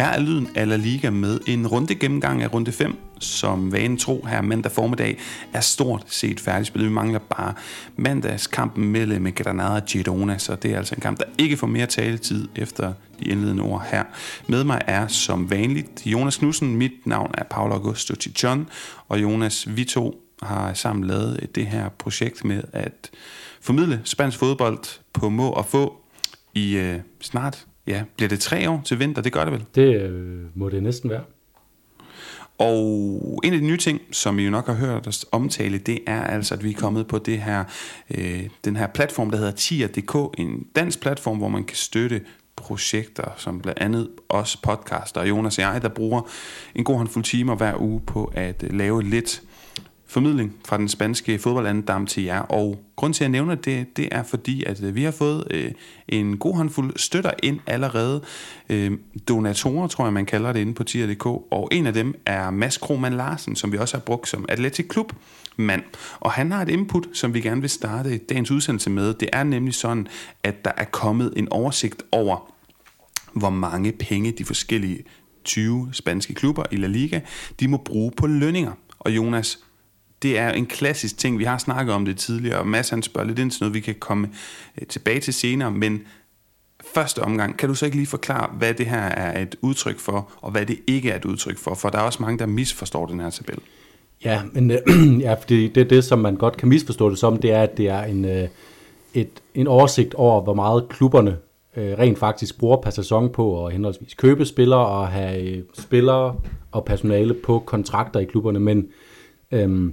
Her er lyden af La Liga med en runde gennemgang af runde 5, som vanen tro her mandag formiddag er stort set færdigspillet. Vi mangler bare mandagskampen mellem Granada og Girona, så det er altså en kamp, der ikke får mere taletid efter de indledende ord her. Med mig er som vanligt Jonas Knudsen, mit navn er Paolo Augusto Tichon, og Jonas, vi to har sammen lavet det her projekt med at formidle spansk fodbold på må og få i øh, snart Ja, bliver det tre år til vinter? Det gør det vel? Det øh, må det næsten være. Og en af de nye ting, som I jo nok har hørt os omtale, det er altså, at vi er kommet på det her, øh, den her platform, der hedder tier.dk, en dansk platform, hvor man kan støtte projekter, som blandt andet os podcaster, og Jonas og jeg, der bruger en god håndfuld timer hver uge på at øh, lave lidt formidling fra den spanske fodboldandedam til jer. Og grund til, at jeg nævner det, det er fordi, at øh, vi har fået øh, en god håndfuld støtter ind allerede. Øh, donatorer, tror jeg, man kalder det inde på tier.dk. Og en af dem er Mads Krohmann Larsen, som vi også har brugt som Atletic Klub mand. Og han har et input, som vi gerne vil starte dagens udsendelse med. Det er nemlig sådan, at der er kommet en oversigt over, hvor mange penge de forskellige 20 spanske klubber i La Liga, de må bruge på lønninger. Og Jonas, det er en klassisk ting. Vi har snakket om det tidligere, og Mads han spørger lidt ind til noget, vi kan komme øh, tilbage til senere, men første omgang, kan du så ikke lige forklare, hvad det her er et udtryk for, og hvad det ikke er et udtryk for? For der er også mange, der misforstår den her tabel. Ja, men øh, ja, det, det, det, som man godt kan misforstå det som, det er, at det er en, øh, et, en oversigt over, hvor meget klubberne øh, rent faktisk bruger per sæson på at henholdsvis købe spillere og have øh, spillere og personale på kontrakter i klubberne, men øh,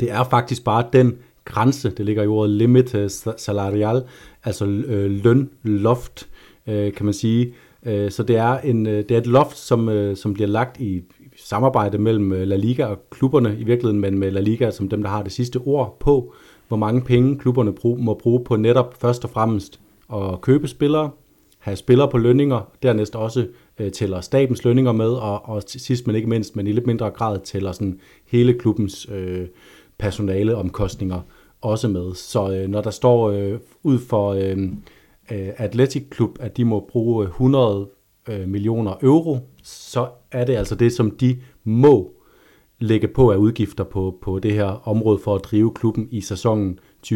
det er faktisk bare den grænse, det ligger i ordet limit øh, salarial, altså øh, lønloft, øh, kan man sige. Øh, så det er, en, øh, det er et loft, som, øh, som bliver lagt i samarbejde mellem øh, La Liga og klubberne i virkeligheden, men med La Liga som dem, der har det sidste ord på, hvor mange penge klubberne brug, må bruge på netop først og fremmest at købe spillere, have spillere på lønninger, dernæst også øh, tæller statens lønninger med, og, og sidst, men ikke mindst, men i lidt mindre grad tæller sådan hele klubbens øh, personaleomkostninger også med. Så øh, når der står øh, ud for øh, øh Athletic Club, at de må bruge øh, 100 øh, millioner euro, så er det altså det, som de må lægge på af udgifter på, på det her område for at drive klubben i sæsonen 2023-2024.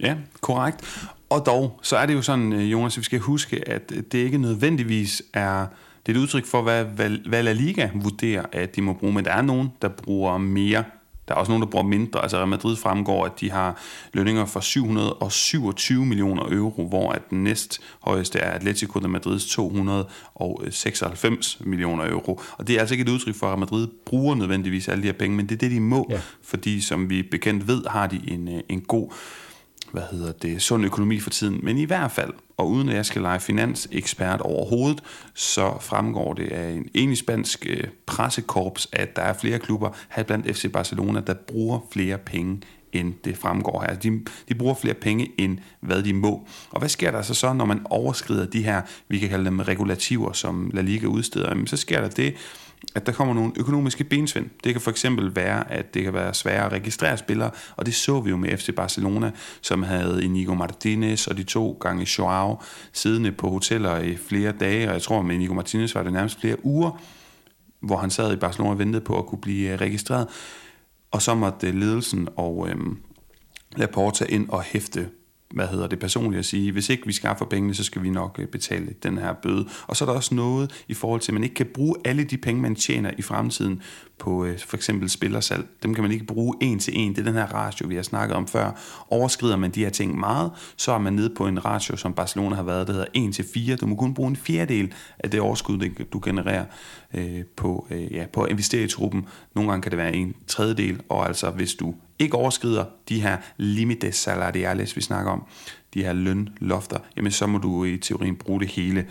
Ja, korrekt. Og dog, så er det jo sådan, øh, Jonas, at vi skal huske, at det ikke nødvendigvis er det er et udtryk for, hvad, hvad, hvad La Liga vurderer, at de må bruge, men der er nogen, der bruger mere. Der er også nogen, der bruger mindre. Altså Real Madrid fremgår, at de har lønninger for 727 millioner euro, hvor at den næst højeste er Atletico de Madrids 296 millioner euro. Og det er altså ikke et udtryk for, at Real Madrid bruger nødvendigvis alle de her penge, men det er det, de må, ja. fordi som vi bekendt ved, har de en, øh, en god hvad hedder det, sund økonomi for tiden. Men i hvert fald, og uden at jeg skal lege finansekspert overhovedet, så fremgår det af en enig spansk øh, pressekorps, at der er flere klubber, her blandt FC Barcelona, der bruger flere penge end det fremgår her. Altså, de, de bruger flere penge, end hvad de må. Og hvad sker der så så, når man overskrider de her, vi kan kalde dem regulativer, som La Liga udsteder? Jamen, så sker der det, at der kommer nogle økonomiske bensvind. Det kan for eksempel være, at det kan være sværere at registrere spillere, og det så vi jo med FC Barcelona, som havde Inigo Martinez og de to gange Joao siddende på hoteller i flere dage, og jeg tror med Inigo Martinez var det nærmest flere uger, hvor han sad i Barcelona og ventede på at kunne blive øh, registreret. Og så måtte øh, ledelsen og øhm, Laporta ind og hæfte hvad hedder det personligt at sige, hvis ikke vi skaffer pengene, så skal vi nok øh, betale den her bøde. Og så er der også noget i forhold til, at man ikke kan bruge alle de penge, man tjener i fremtiden på øh, for eksempel spillersalg. Dem kan man ikke bruge en til en. Det er den her ratio, vi har snakket om før. Overskrider man de her ting meget, så er man nede på en ratio, som Barcelona har været, der hedder 1 til 4. Du må kun bruge en fjerdedel af det overskud, du genererer øh, på, øh, ja, på at investere i truppen. Nogle gange kan det være en tredjedel, og altså hvis du ikke overskrider de her limites salariales, vi snakker om, de her lønlofter, jamen så må du i teorien bruge det hele.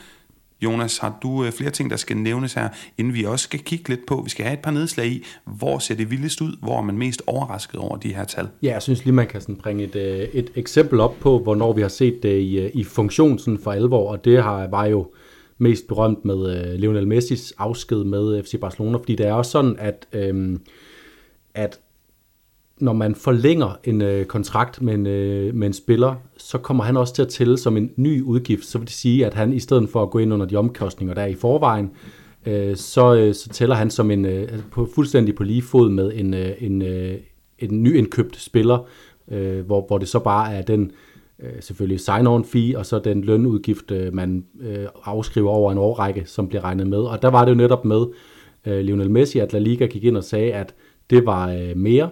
Jonas, har du øh, flere ting, der skal nævnes her, inden vi også skal kigge lidt på, vi skal have et par nedslag i, hvor ser det vildest ud, hvor er man mest overrasket over de her tal? Ja, jeg synes lige, man kan sådan bringe et, øh, et eksempel op på, hvornår vi har set det i, øh, i funktion sådan for alvor, og det har, var jo mest berømt med Lionel Messis afsked med FC Barcelona, fordi det er også sådan, at, øhm, at når man forlænger en øh, kontrakt med en, øh, med en spiller, så kommer han også til at tælle som en ny udgift. Så vil det sige, at han i stedet for at gå ind under de omkostninger, der er i forvejen, øh, så, øh, så tæller han som en øh, på, fuldstændig på lige fod med en, øh, en, øh, en nyindkøbt spiller, øh, hvor, hvor det så bare er den øh, selvfølgelig sign-on fee, og så den lønudgift, øh, man øh, afskriver over en årrække, som bliver regnet med. Og der var det jo netop med øh, Lionel Messi, at La Liga gik ind og sagde, at det var øh, mere,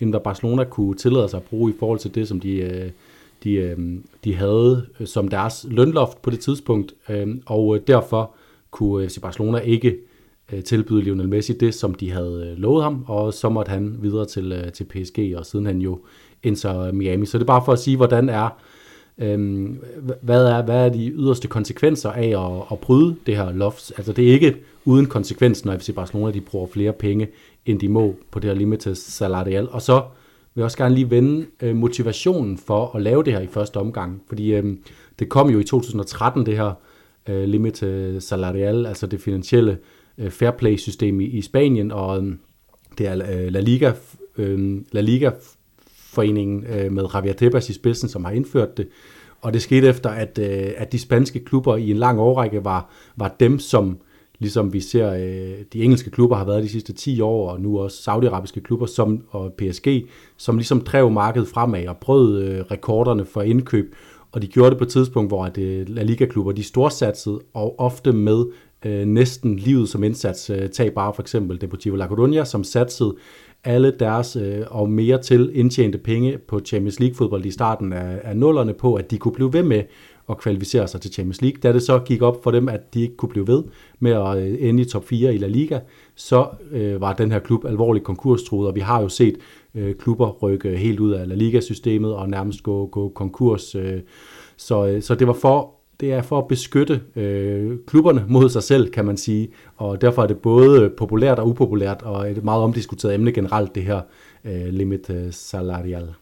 end hvad Barcelona kunne tillade sig at bruge i forhold til det, som de, øh, de, øh, de havde øh, som deres lønloft på det tidspunkt. Øhm, og derfor kunne FC Barcelona ikke tilbyde Lionel Messi det, som de havde lovet ham, og så måtte han videre til, til PSG, og siden han jo indser Miami. Så det er bare for at sige, hvordan er, øhm, hvad, er, hvad er de yderste konsekvenser af at, at bryde det her loft. Altså det er ikke uden konsekvens, når FC Barcelona de bruger flere penge, end de må på det her limited salarial. Og så vil jeg også gerne lige vende øh, motivationen for at lave det her i første omgang, fordi øh, det kom jo i 2013, det her øh, limited salarial, altså det finansielle øh, fair play system i, i Spanien, og øh, det er øh, La Liga, øh, La Liga foreningen øh, med Javier Tebas i spidsen, som har indført det. Og det skete efter, at, øh, at de spanske klubber i en lang årrække var, var dem, som ligesom vi ser øh, de engelske klubber har været de sidste 10 år, og nu også saudiarabiske klubber som, og PSG, som ligesom drev markedet fremad og brød øh, rekorderne for indkøb. Og de gjorde det på et tidspunkt, hvor at, øh, La Liga-klubber de storsatsede, og ofte med øh, næsten livet som indsats. Øh, tag bare for eksempel Deportivo La Coruña, som satsede alle deres øh, og mere til indtjente penge på Champions League-fodbold i starten af, af nullerne på, at de kunne blive ved med at kvalificere sig til Champions League. Da det så gik op for dem, at de ikke kunne blive ved med at øh, ende i top 4 i La Liga, så øh, var den her klub alvorligt konkurstruet, og vi har jo set øh, klubber rykke helt ud af La Liga-systemet og nærmest gå, gå konkurs. Øh, så, øh, så det var for det er for at beskytte øh, klubberne mod sig selv, kan man sige. Og derfor er det både populært og upopulært, og et meget omdiskuteret emne generelt, det her øh, limit øh, salarial.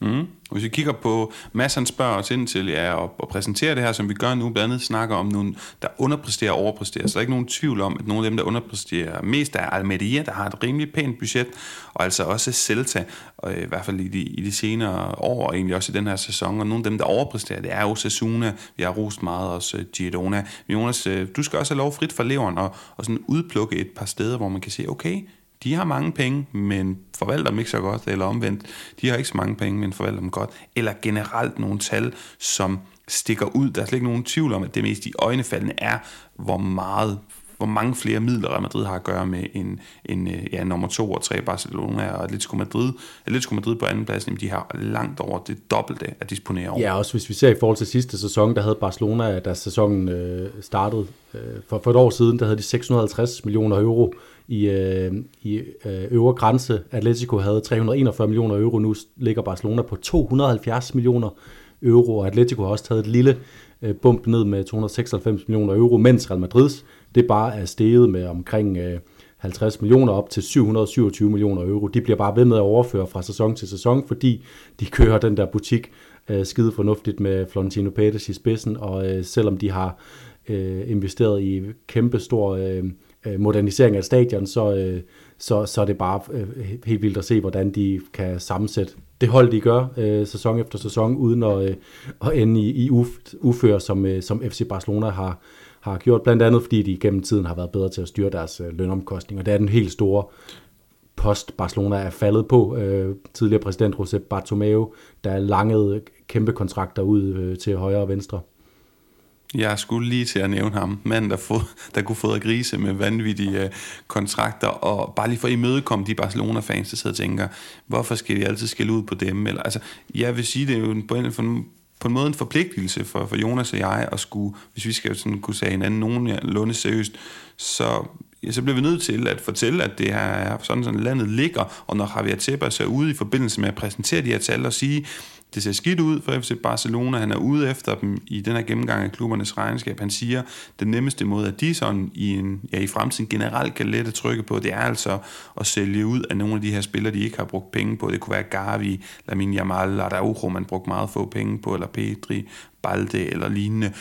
Mm. Hvis vi kigger på, massen spørger os ind til ja, og, og præsentere det her, som vi gør nu, blandt andet snakker om nogen, der underpresterer og overpresterer. Så der er ikke nogen tvivl om, at nogle af dem, der underpresterer mest, er Almeria, der har et rimelig pænt budget, og altså også Celta, og øh, i hvert fald i de, i de senere år, og egentlig også i den her sæson. Og nogle af dem, der overpresterer, det er jo Sasuna, vi har rost meget også øh, Girona. Jonas, øh, du skal også have lov frit for leveren og, og sådan udplukke et par steder, hvor man kan sige, okay, de har mange penge, men forvalter dem ikke så godt, eller omvendt, de har ikke så mange penge, men forvalter dem godt, eller generelt nogle tal, som stikker ud. Der er slet ikke nogen tvivl om, at det mest i øjnefaldende er, hvor meget hvor mange flere midler Real Madrid har at gøre med en, en øh, ja, nummer 2 og 3 Barcelona og Atletico Madrid. Atletico Madrid på anden plads, de har langt over det dobbelte at disponere over. Ja, også hvis vi ser i forhold til sidste sæson, der havde Barcelona, da sæsonen øh, startede øh, for, for et år siden, der havde de 650 millioner euro i, øh, i øh, øvre grænse. Atletico havde 341 millioner euro, nu ligger Barcelona på 270 millioner euro, og Atletico har også taget et lille øh, bump ned med 296 millioner euro, mens Real Madrids det bare er steget med omkring øh, 50 millioner op til 727 millioner euro. De bliver bare ved med at overføre fra sæson til sæson, fordi de kører den der butik øh, skide fornuftigt med Florentino Pérez i spidsen, og øh, selvom de har øh, investeret i kæmpe stor øh, øh, modernisering af stadion, så, øh, så, så er det bare øh, helt vildt at se, hvordan de kan sammensætte det hold, de gør øh, sæson efter sæson, uden at, øh, at ende i, i uf, som, øh, som FC Barcelona har, har gjort, blandt andet fordi de gennem tiden har været bedre til at styre deres øh, lønomkostninger. Det er den helt store post, Barcelona er faldet på. Øh, tidligere præsident Josep Bartomeu, der langede kæmpe kontrakter ud øh, til højre og venstre. Jeg skulle lige til at nævne ham. Manden, der, fod, der kunne fodre grise med vanvittige øh, kontrakter, og bare lige for at imødekomme de Barcelona-fans, der sidder og tænker, hvorfor skal de altid skille ud på dem? Eller, altså, jeg vil sige, det er jo på en, for, på en måde en forpligtelse for, for Jonas og jeg at skulle, hvis vi skal sådan kunne sige hinanden nogenlunde seriøst, så, ja, så bliver vi nødt til at fortælle, at det her er sådan, sådan landet ligger, og når Javier Tebas er ude i forbindelse med at præsentere de her tal og sige, det ser skidt ud for FC Barcelona. Han er ude efter dem i den her gennemgang af klubbernes regnskab. Han siger, at den nemmeste måde, at de sådan i, en, ja, i fremtiden generelt kan lette trykke på, det er altså at sælge ud af nogle af de her spillere, de ikke har brugt penge på. Det kunne være Gavi, Lamine Yamal, Araujo, man brugt meget få penge på, eller Pedri, Balde eller lignende.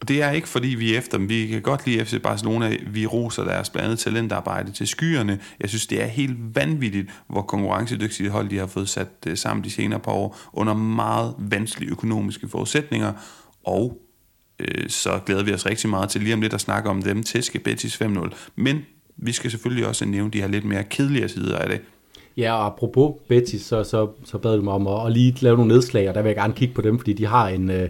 Og det er ikke, fordi vi er efter dem. Vi kan godt lide FC Barcelona. Vi roser deres blandt andet talentarbejde til skyerne. Jeg synes, det er helt vanvittigt, hvor konkurrencedygtige hold de har fået sat øh, sammen de senere par år under meget vanskelige økonomiske forudsætninger. Og øh, så glæder vi os rigtig meget til lige om lidt at snakke om dem. Tæske Betis 5-0. Men vi skal selvfølgelig også nævne de her lidt mere kedelige sider af det. Ja, og apropos Betis, så, så, så bad du mig om at, at lige lave nogle nedslag, og der vil jeg gerne kigge på dem, fordi de har en, øh,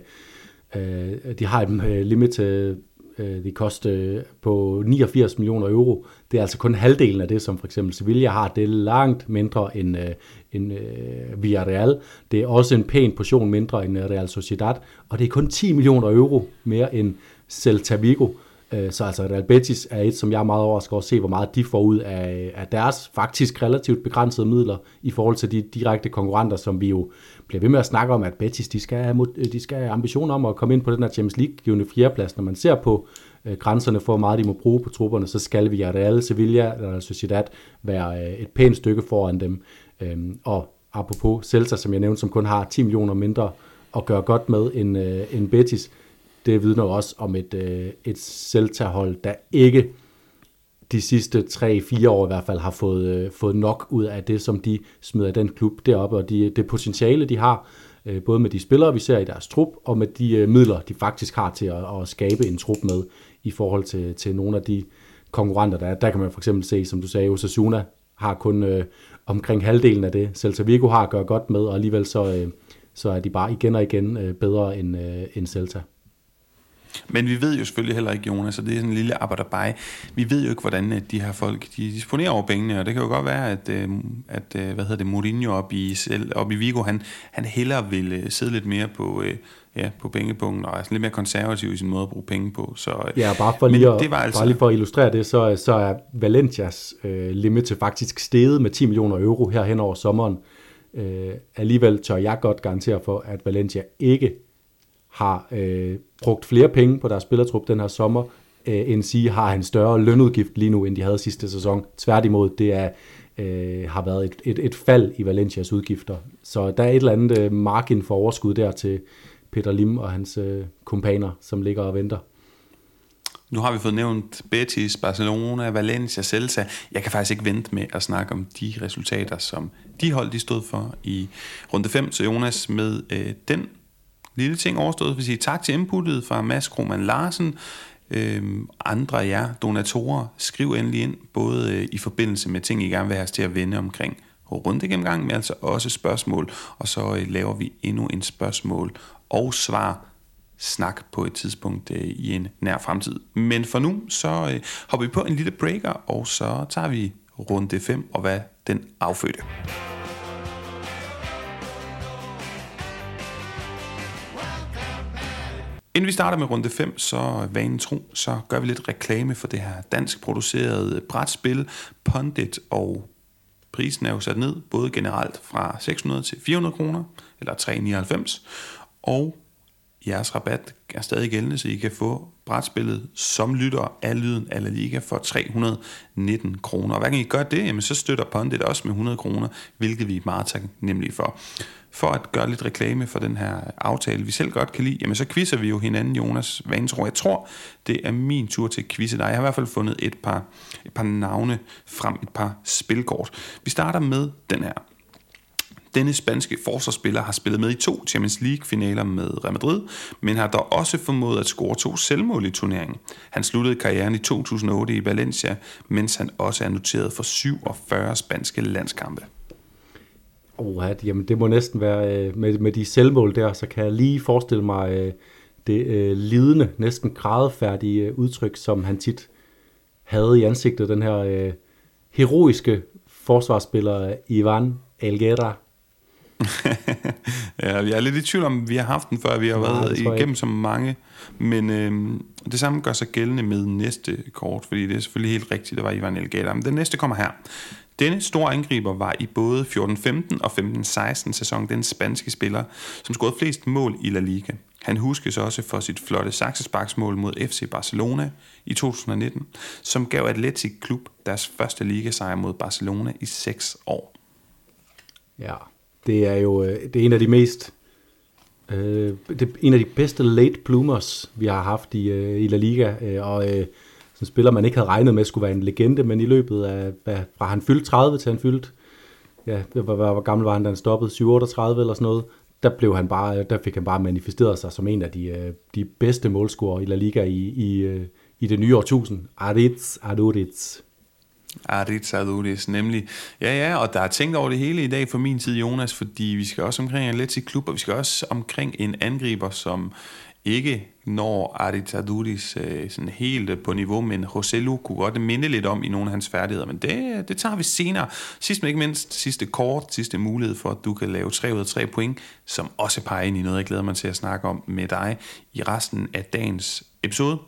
øh de har et øh, limit, øh, øh, de koster øh, på 89 millioner euro. Det er altså kun halvdelen af det, som for eksempel Sevilla har. Det er langt mindre end, øh, end øh, Villarreal. Det er også en pæn portion mindre end Real Sociedad, og det er kun 10 millioner euro mere end Celta Vigo. Øh, Øh, så altså Real Betis er et, som jeg er meget overrasket over at se, hvor meget de får ud af, af deres faktisk relativt begrænsede midler i forhold til de direkte konkurrenter, som vi jo bliver ved med at snakke om, at Betis de skal have, de skal have ambitioner om at komme ind på den her Champions League-givende fjerdeplads. Når man ser på øh, grænserne for, hvor meget de må bruge på trupperne, så skal vi Real, Sevilla eller Sociedad være øh, et pænt stykke foran dem. Øhm, og apropos Celta, som jeg nævnte, som kun har 10 millioner mindre at gøre godt med end, øh, end Betis, det vidner også om et, øh, et Celta-hold, der ikke de sidste 3-4 år i hvert fald har fået, øh, fået nok ud af det, som de smider den klub deroppe, og de, det potentiale, de har, øh, både med de spillere, vi ser i deres trup, og med de øh, midler, de faktisk har til at, at skabe en trup med, i forhold til, til nogle af de konkurrenter, der er. Der kan man for eksempel se, som du sagde, Osasuna har kun øh, omkring halvdelen af det, Celta Vigo har at gøre godt med, og alligevel så, øh, så er de bare igen og igen øh, bedre end, øh, end Celta. Men vi ved jo selvfølgelig heller ikke, Jonas, så det er sådan en lille arbejderbej. Vi ved jo ikke, hvordan øh, de her folk de disponerer over pengene, og det kan jo godt være, at, øh, at øh, hvad hedder det, Mourinho op i, op i Vigo, han, han hellere vil sidde lidt mere på, ja, på pengepunkten, og er lidt mere konservativ i sin måde at bruge penge på. Så, ja, bare for, lige at, det var altså... bare lige for at illustrere det, så, så er Valencias øh, limit faktisk steget med 10 millioner euro her hen over sommeren. Øh, alligevel tør jeg godt garantere for, at Valencia ikke har øh, brugt flere penge på deres spillertrup den her sommer, øh, end sige har en større lønudgift lige nu, end de havde sidste sæson. Tværtimod, det er, øh, har været et, et, et fald i Valencias udgifter. Så der er et eller andet øh, margin for overskud der til Peter Lim og hans øh, kompaner, som ligger og venter. Nu har vi fået nævnt Betis, Barcelona, Valencia, Celta. Jeg kan faktisk ikke vente med at snakke om de resultater, som de hold de stod for i runde 5. Så Jonas, med øh, den lille ting overstået. Vi siger tak til inputtet fra Mads Krohmann Larsen. Øhm, andre af jer, donatorer, skriv endelig ind, både øh, i forbindelse med ting, I gerne vil have os til at vende omkring runde gennemgang, men altså også spørgsmål. Og så øh, laver vi endnu en spørgsmål og svar snak på et tidspunkt øh, i en nær fremtid. Men for nu, så øh, hopper vi på en lille breaker, og så tager vi runde 5 og hvad den affødte. Inden vi starter med runde 5, så vanen tro, så gør vi lidt reklame for det her dansk producerede brætspil, Pondit, og prisen er jo sat ned, både generelt fra 600 til 400 kroner, eller 399, og jeres rabat er stadig gældende, så I kan få brætspillet som lytter af Lyden af La Liga for 319 kroner. Og hver gang I gør det, jamen, så støtter Pondit også med 100 kroner, hvilket vi er meget taknemmelige for for at gøre lidt reklame for den her aftale, vi selv godt kan lide, jamen så quizzer vi jo hinanden, Jonas Vansro. Jeg tror, det er min tur til at quizze dig. Jeg har i hvert fald fundet et par, et par navne frem, et par spilkort. Vi starter med den her. Denne spanske forsvarsspiller har spillet med i to Champions League-finaler med Real Madrid, men har dog også formået at score to selvmål i turneringen. Han sluttede karrieren i 2008 i Valencia, mens han også er noteret for 47 spanske landskampe. Oh, jamen det må næsten være, øh, med, med de selvmål der, så kan jeg lige forestille mig øh, det øh, lidende, næsten grædefærdige øh, udtryk, som han tit havde i ansigtet, den her øh, heroiske forsvarsspiller øh, Ivan Elguera. ja, jeg er lidt i tvivl om, vi har haft den før, vi har Nej, været igennem så mange, men øh, det samme gør sig gældende med næste kort, fordi det er selvfølgelig helt rigtigt, det var Ivan Elguera. Men den næste kommer her. Denne store angriber var i både 14-15 og 15-16 sæson den spanske spiller, som scorede flest mål i La Liga. Han huskes også for sit flotte saksesparksmål mod FC Barcelona i 2019, som gav Atletic Klub deres første ligasejr mod Barcelona i 6 år. Ja, det er jo øh, det er en af de mest Øh, det er en af de bedste late bloomers, vi har haft i, øh, i La Liga, øh, og øh, en spiller, man ikke havde regnet med skulle være en legende, men i løbet af, hvad, fra han fyldte 30 til han fyldte, ja, hvor, hvor, hvor gammel var han, da han stoppede, 738 eller sådan noget, der, blev han bare, der fik han bare manifesteret sig som en af de, øh, de bedste målscorer i La Liga i, i, øh, i det nye årtusind. Aritz Aduriz. Aritza Aduriz, nemlig. Ja, ja, og der er tænkt over det hele i dag for min tid, Jonas, fordi vi skal også omkring en Atleti klub, og vi skal også omkring en angriber, som ikke når Aritaduris øh, sådan helt på niveau, men Lu kunne godt minde lidt om i nogle af hans færdigheder, men det, det tager vi senere. Sidst men ikke mindst, sidste kort, sidste mulighed for, at du kan lave 3 ud af 3 point, som også peger ind i noget, jeg glæder mig til at snakke om med dig i resten af dagens episode.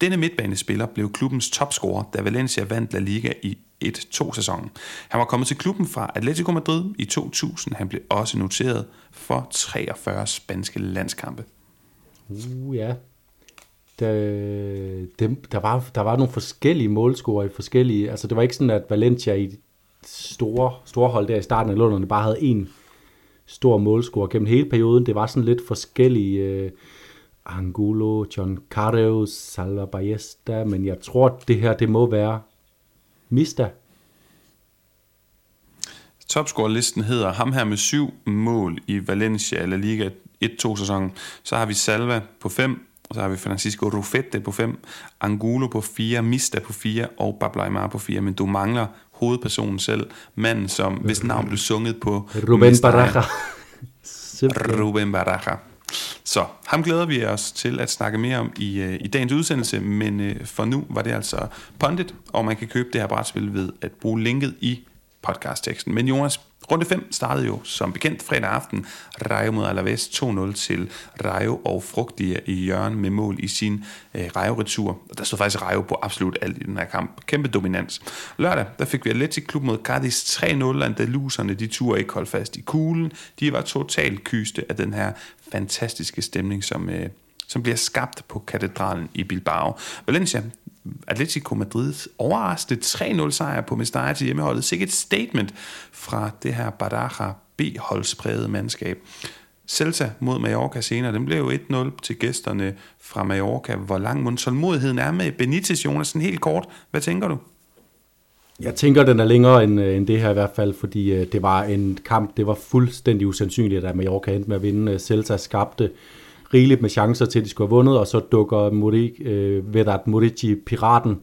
Denne midtbanespiller blev klubbens topscorer, da Valencia vandt La Liga i 1-2 sæsonen. Han var kommet til klubben fra Atletico Madrid i 2000. Han blev også noteret for 43 spanske landskampe. Uh, ja. Der, det, der, var, der var nogle forskellige målscorer i forskellige... Altså, det var ikke sådan, at Valencia i store, store hold der i starten af Lunderne bare havde en stor målscorer gennem hele perioden. Det var sådan lidt forskellige... Uh, Angulo, John Carreus, Salva Ballesta, men jeg tror, det her, det må være Mista. Topscore-listen hedder ham her med syv mål i Valencia eller Liga 1-2 sæsonen. Så har vi Salva på 5, og så har vi Francisco Rufete på 5, Angulo på 4, Mista på 4 og Bablaimar på 4. Men du mangler hovedpersonen selv, manden som, hvis navn blev sunget på... Ruben Baraja. Ruben Baraja. Så ham glæder vi os til at snakke mere om i, uh, i dagens udsendelse, men uh, for nu var det altså Pondit, og man kan købe det her brætspil ved at bruge linket i podcastteksten. Men Jonas, Runde 5 startede jo som bekendt fredag aften. Rayo mod Alaves 2-0 til Rayo og Frugtige i Jørgen med mål i sin øh, Rayo-retur. Der stod faktisk Rayo på absolut alt i den her kamp. Kæmpe dominans. Lørdag der fik vi Atletic Klub mod Cadiz 3-0. Andaluserne de turde ikke holde fast i kuglen. De var totalt kyste af den her fantastiske stemning, som, øh, som bliver skabt på katedralen i Bilbao. Valencia Atletico Madrid overraskende 3-0 sejr på Mestalla til hjemmeholdet. Sikkert et statement fra det her Badaja B-holdsprægede mandskab. Celta mod Mallorca senere, den blev jo 1-0 til gæsterne fra Mallorca. Hvor lang må tålmodigheden er med Benitez, Jonas, sådan helt kort. Hvad tænker du? Jeg tænker, den er længere end, øh, end det her i hvert fald, fordi øh, det var en kamp, det var fuldstændig usandsynligt, at Mallorca endte med at vinde. Øh, Celta skabte rigeligt med chancer til, at de skulle have vundet, og så dukker Muri, øh, Vedat Murici, piraten,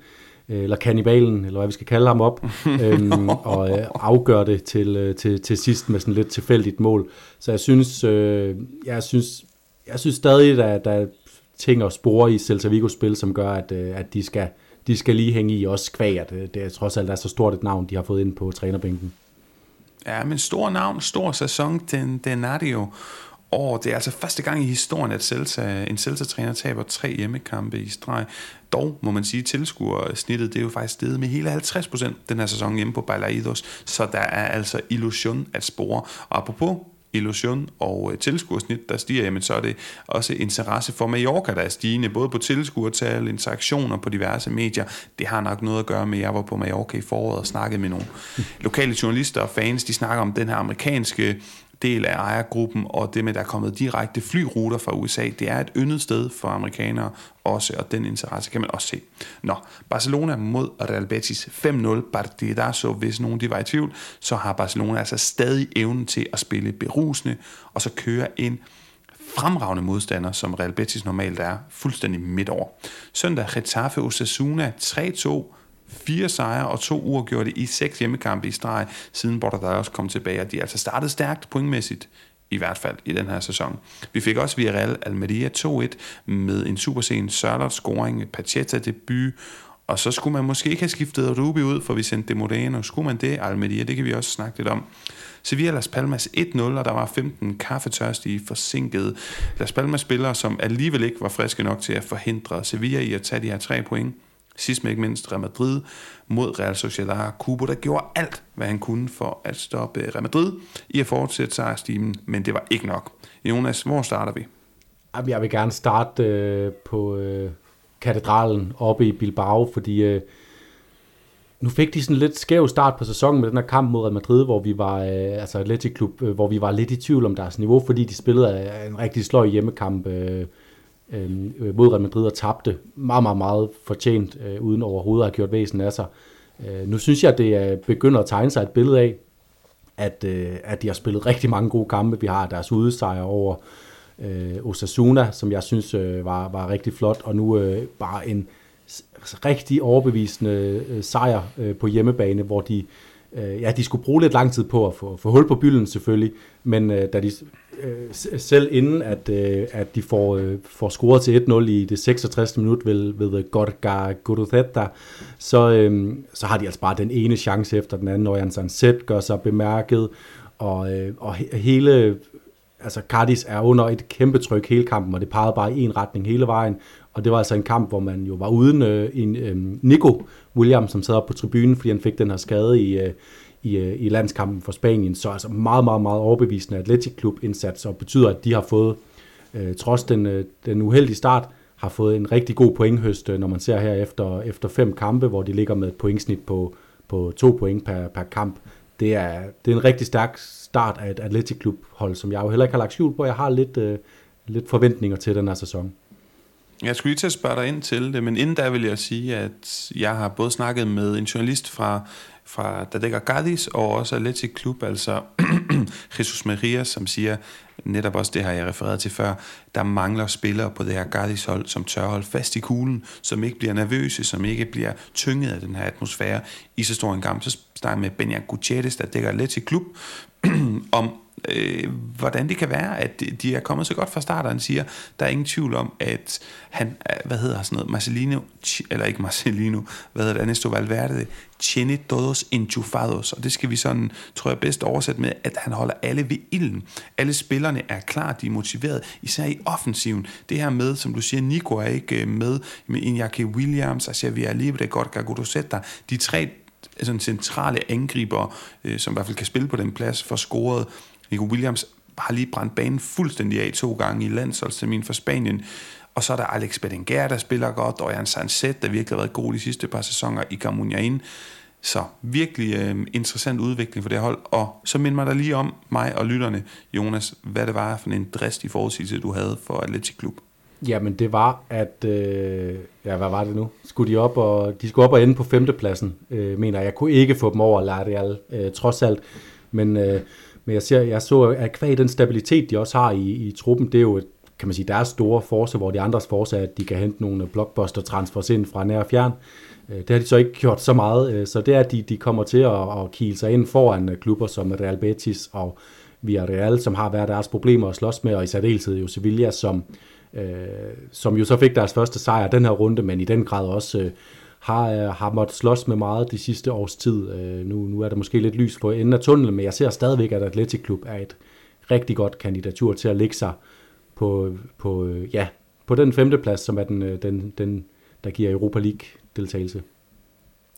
øh, eller kannibalen, eller hvad vi skal kalde ham op, øhm, og øh, afgør det til, øh, til, til sidst med sådan lidt tilfældigt mål. Så jeg synes, øh, jeg synes, jeg synes stadig, at der er ting og spore i Celta Vigo's spil, som gør, at, øh, at de, skal, de skal lige hænge i også kvæg, at det, det er trods alt er så stort et navn, de har fået ind på trænerbænken. Ja, men stor navn, stor sæson, den, den er det jo år. det er altså første gang i historien, at Celta, en Celta-træner taber tre hjemmekampe i streg. Dog må man sige, at snittet det er jo faktisk steget med hele 50% den her sæson hjemme på Balaidos, så der er altså illusion at spore. Og apropos illusion og øh, tilskuersnit, der stiger, jamen så er det også interesse for Mallorca, der er stigende, både på tilskuertal, interaktioner på diverse medier. Det har nok noget at gøre med, at jeg var på Mallorca i foråret og snakkede med nogle lokale journalister og fans, de snakker om den her amerikanske del af ejergruppen, og det med, at der er kommet direkte flyruter fra USA, det er et yndet sted for amerikanere også, og den interesse kan man også se. Nå, Barcelona mod Real Betis 5-0 partidazo, hvis nogen de var i tvivl, så har Barcelona altså stadig evnen til at spille berusende, og så køre en fremragende modstander, som Real Betis normalt er, fuldstændig midt over. Søndag Getafe Osasuna 3-2, fire sejre og to uafgjorte i seks hjemmekampe i streg, siden Bordeaux kom tilbage, og de er altså startet stærkt pointmæssigt i hvert fald i den her sæson. Vi fik også Villarreal Almeria 2-1 med en supersen Sørlot scoring, Pacheta debut, og så skulle man måske ikke have skiftet Rubi ud, for vi sendte Modeno. Skulle man det, Almeria, det kan vi også snakke lidt om. Sevilla Las Palmas 1-0, og der var 15 kaffetørstige forsinkede Las Palmas spillere, som alligevel ikke var friske nok til at forhindre Sevilla i at tage de her tre point. Sidst men ikke mindst Real Madrid mod Real Sociedad. Kubo, der gjorde alt, hvad han kunne for at stoppe Real Madrid i at fortsætte sejrstimen, men det var ikke nok. Jonas, hvor starter vi? Jeg vil gerne starte øh, på øh, katedralen oppe i Bilbao, fordi øh, nu fik de sådan lidt skæv start på sæsonen med den her kamp mod Real Madrid, hvor vi var, øh, altså Athletic Klub, øh, hvor vi var lidt i tvivl om deres niveau, fordi de spillede en rigtig sløj hjemmekamp øh, Øhm, øh, mod Real Madrid og tabte meget, meget, meget fortjent, øh, uden overhovedet at have gjort væsen af sig. Øh, nu synes jeg, at det begynder at tegne sig et billede af, at, øh, at de har spillet rigtig mange gode kampe. Vi har deres udesejr over øh, Osasuna, som jeg synes øh, var, var rigtig flot, og nu øh, bare en rigtig overbevisende øh, sejr øh, på hjemmebane, hvor de øh, Øh, ja, de skulle bruge lidt lang tid på at få, få hul på bylden selvfølgelig, men øh, da de øh, selv inden at, øh, at de får, øh, får scoret til 1-0 i det 66. minut ved, ved Gorga Guruzeta, så, øh, så har de altså bare den ene chance efter den anden, når Jan Sanset gør sig bemærket, og, øh, og hele altså Cardis er under et kæmpe tryk hele kampen, og det pegede bare i en retning hele vejen. Og det var altså en kamp, hvor man jo var uden øh, en øh, Nico William, som sad op på tribunen, fordi han fik den her skade i, øh, i, øh, i landskampen for Spanien. Så altså meget, meget, meget overbevisende Atletic Club indsats, og betyder, at de har fået, øh, trods den, øh, den uheldige start, har fået en rigtig god pointhøst, øh, når man ser her efter, efter fem kampe, hvor de ligger med et pointsnit på, på to point per, per kamp. Det er, det er en rigtig stærk start af et Atletic Klub hold, som jeg jo heller ikke har lagt skjul på. Jeg har lidt, øh, lidt forventninger til den her sæson. Jeg skulle lige til at spørge dig ind til det, men inden da vil jeg sige, at jeg har både snakket med en journalist fra, fra Dadega Gadis og også Atletic Klub, altså Jesus Maria, som siger netop også det har jeg refereret til før, der mangler spillere på det her Gardis-hold, som tør holde fast i kuglen, som ikke bliver nervøse, som ikke bliver tynget af den her atmosfære i så stor en kamp. Så snakker med Benjamin Gutierrez, der dækker Atletic Klub, om øh, hvordan det kan være, at de er kommet så godt fra start, og han siger, der er ingen tvivl om, at han, øh, hvad hedder sådan noget, Marcelino, eller ikke Marcelino, hvad hedder det, Ernesto Valverde, tiene todos enchufados, og det skal vi sådan, tror jeg bedst oversætte med, at han holder alle ved ilden. Alle spillerne er klar, de er motiveret, især i offensiven. Det her med, som du siger, Nico er ikke øh, med, med Iñaki Williams, Xavier Libre, Gorka Gudosetta, de tre øh, sådan centrale angriber, øh, som i hvert fald kan spille på den plads, for scoret Nico Williams har lige brændt banen fuldstændig af to gange i landsholdstermin for Spanien. Og så er der Alex Bedenger, der spiller godt, og Jan Sanset, der virkelig har været god de sidste par sæsoner i Gamuniain. Så virkelig øh, interessant udvikling for det hold. Og så mind mig der lige om mig og lytterne, Jonas, hvad det var for en dristig forudsigelse, du havde for Atletic Klub. Jamen det var, at, øh, ja hvad var det nu? Skulle de op og, de skulle op og ende på femtepladsen, øh, mener jeg. Jeg kunne ikke få dem over Larreal, øh, trods alt. Men øh, men jeg, ser, jeg så, at kvæg den stabilitet, de også har i, i truppen, det er jo, kan man sige, deres store force, hvor de andres force er, at de kan hente nogle blockbuster transfers ind fra nær og fjern. Øh, det har de så ikke gjort så meget, øh, så det er, at de, de kommer til at, at kile sig ind foran øh, klubber som Real Betis og Villarreal, som har været deres problemer at slås med, og i særdeleshed jo Sevilla, som, øh, som jo så fik deres første sejr den her runde, men i den grad også øh, har, øh, har måttet slås med meget de sidste års tid. Øh, nu, nu er der måske lidt lys på enden af tunnelen, men jeg ser stadigvæk, at Atletic Klub er et rigtig godt kandidatur til at lægge sig på, på, øh, ja, på den femte plads, som er den, øh, den, den der giver Europa League-deltagelse.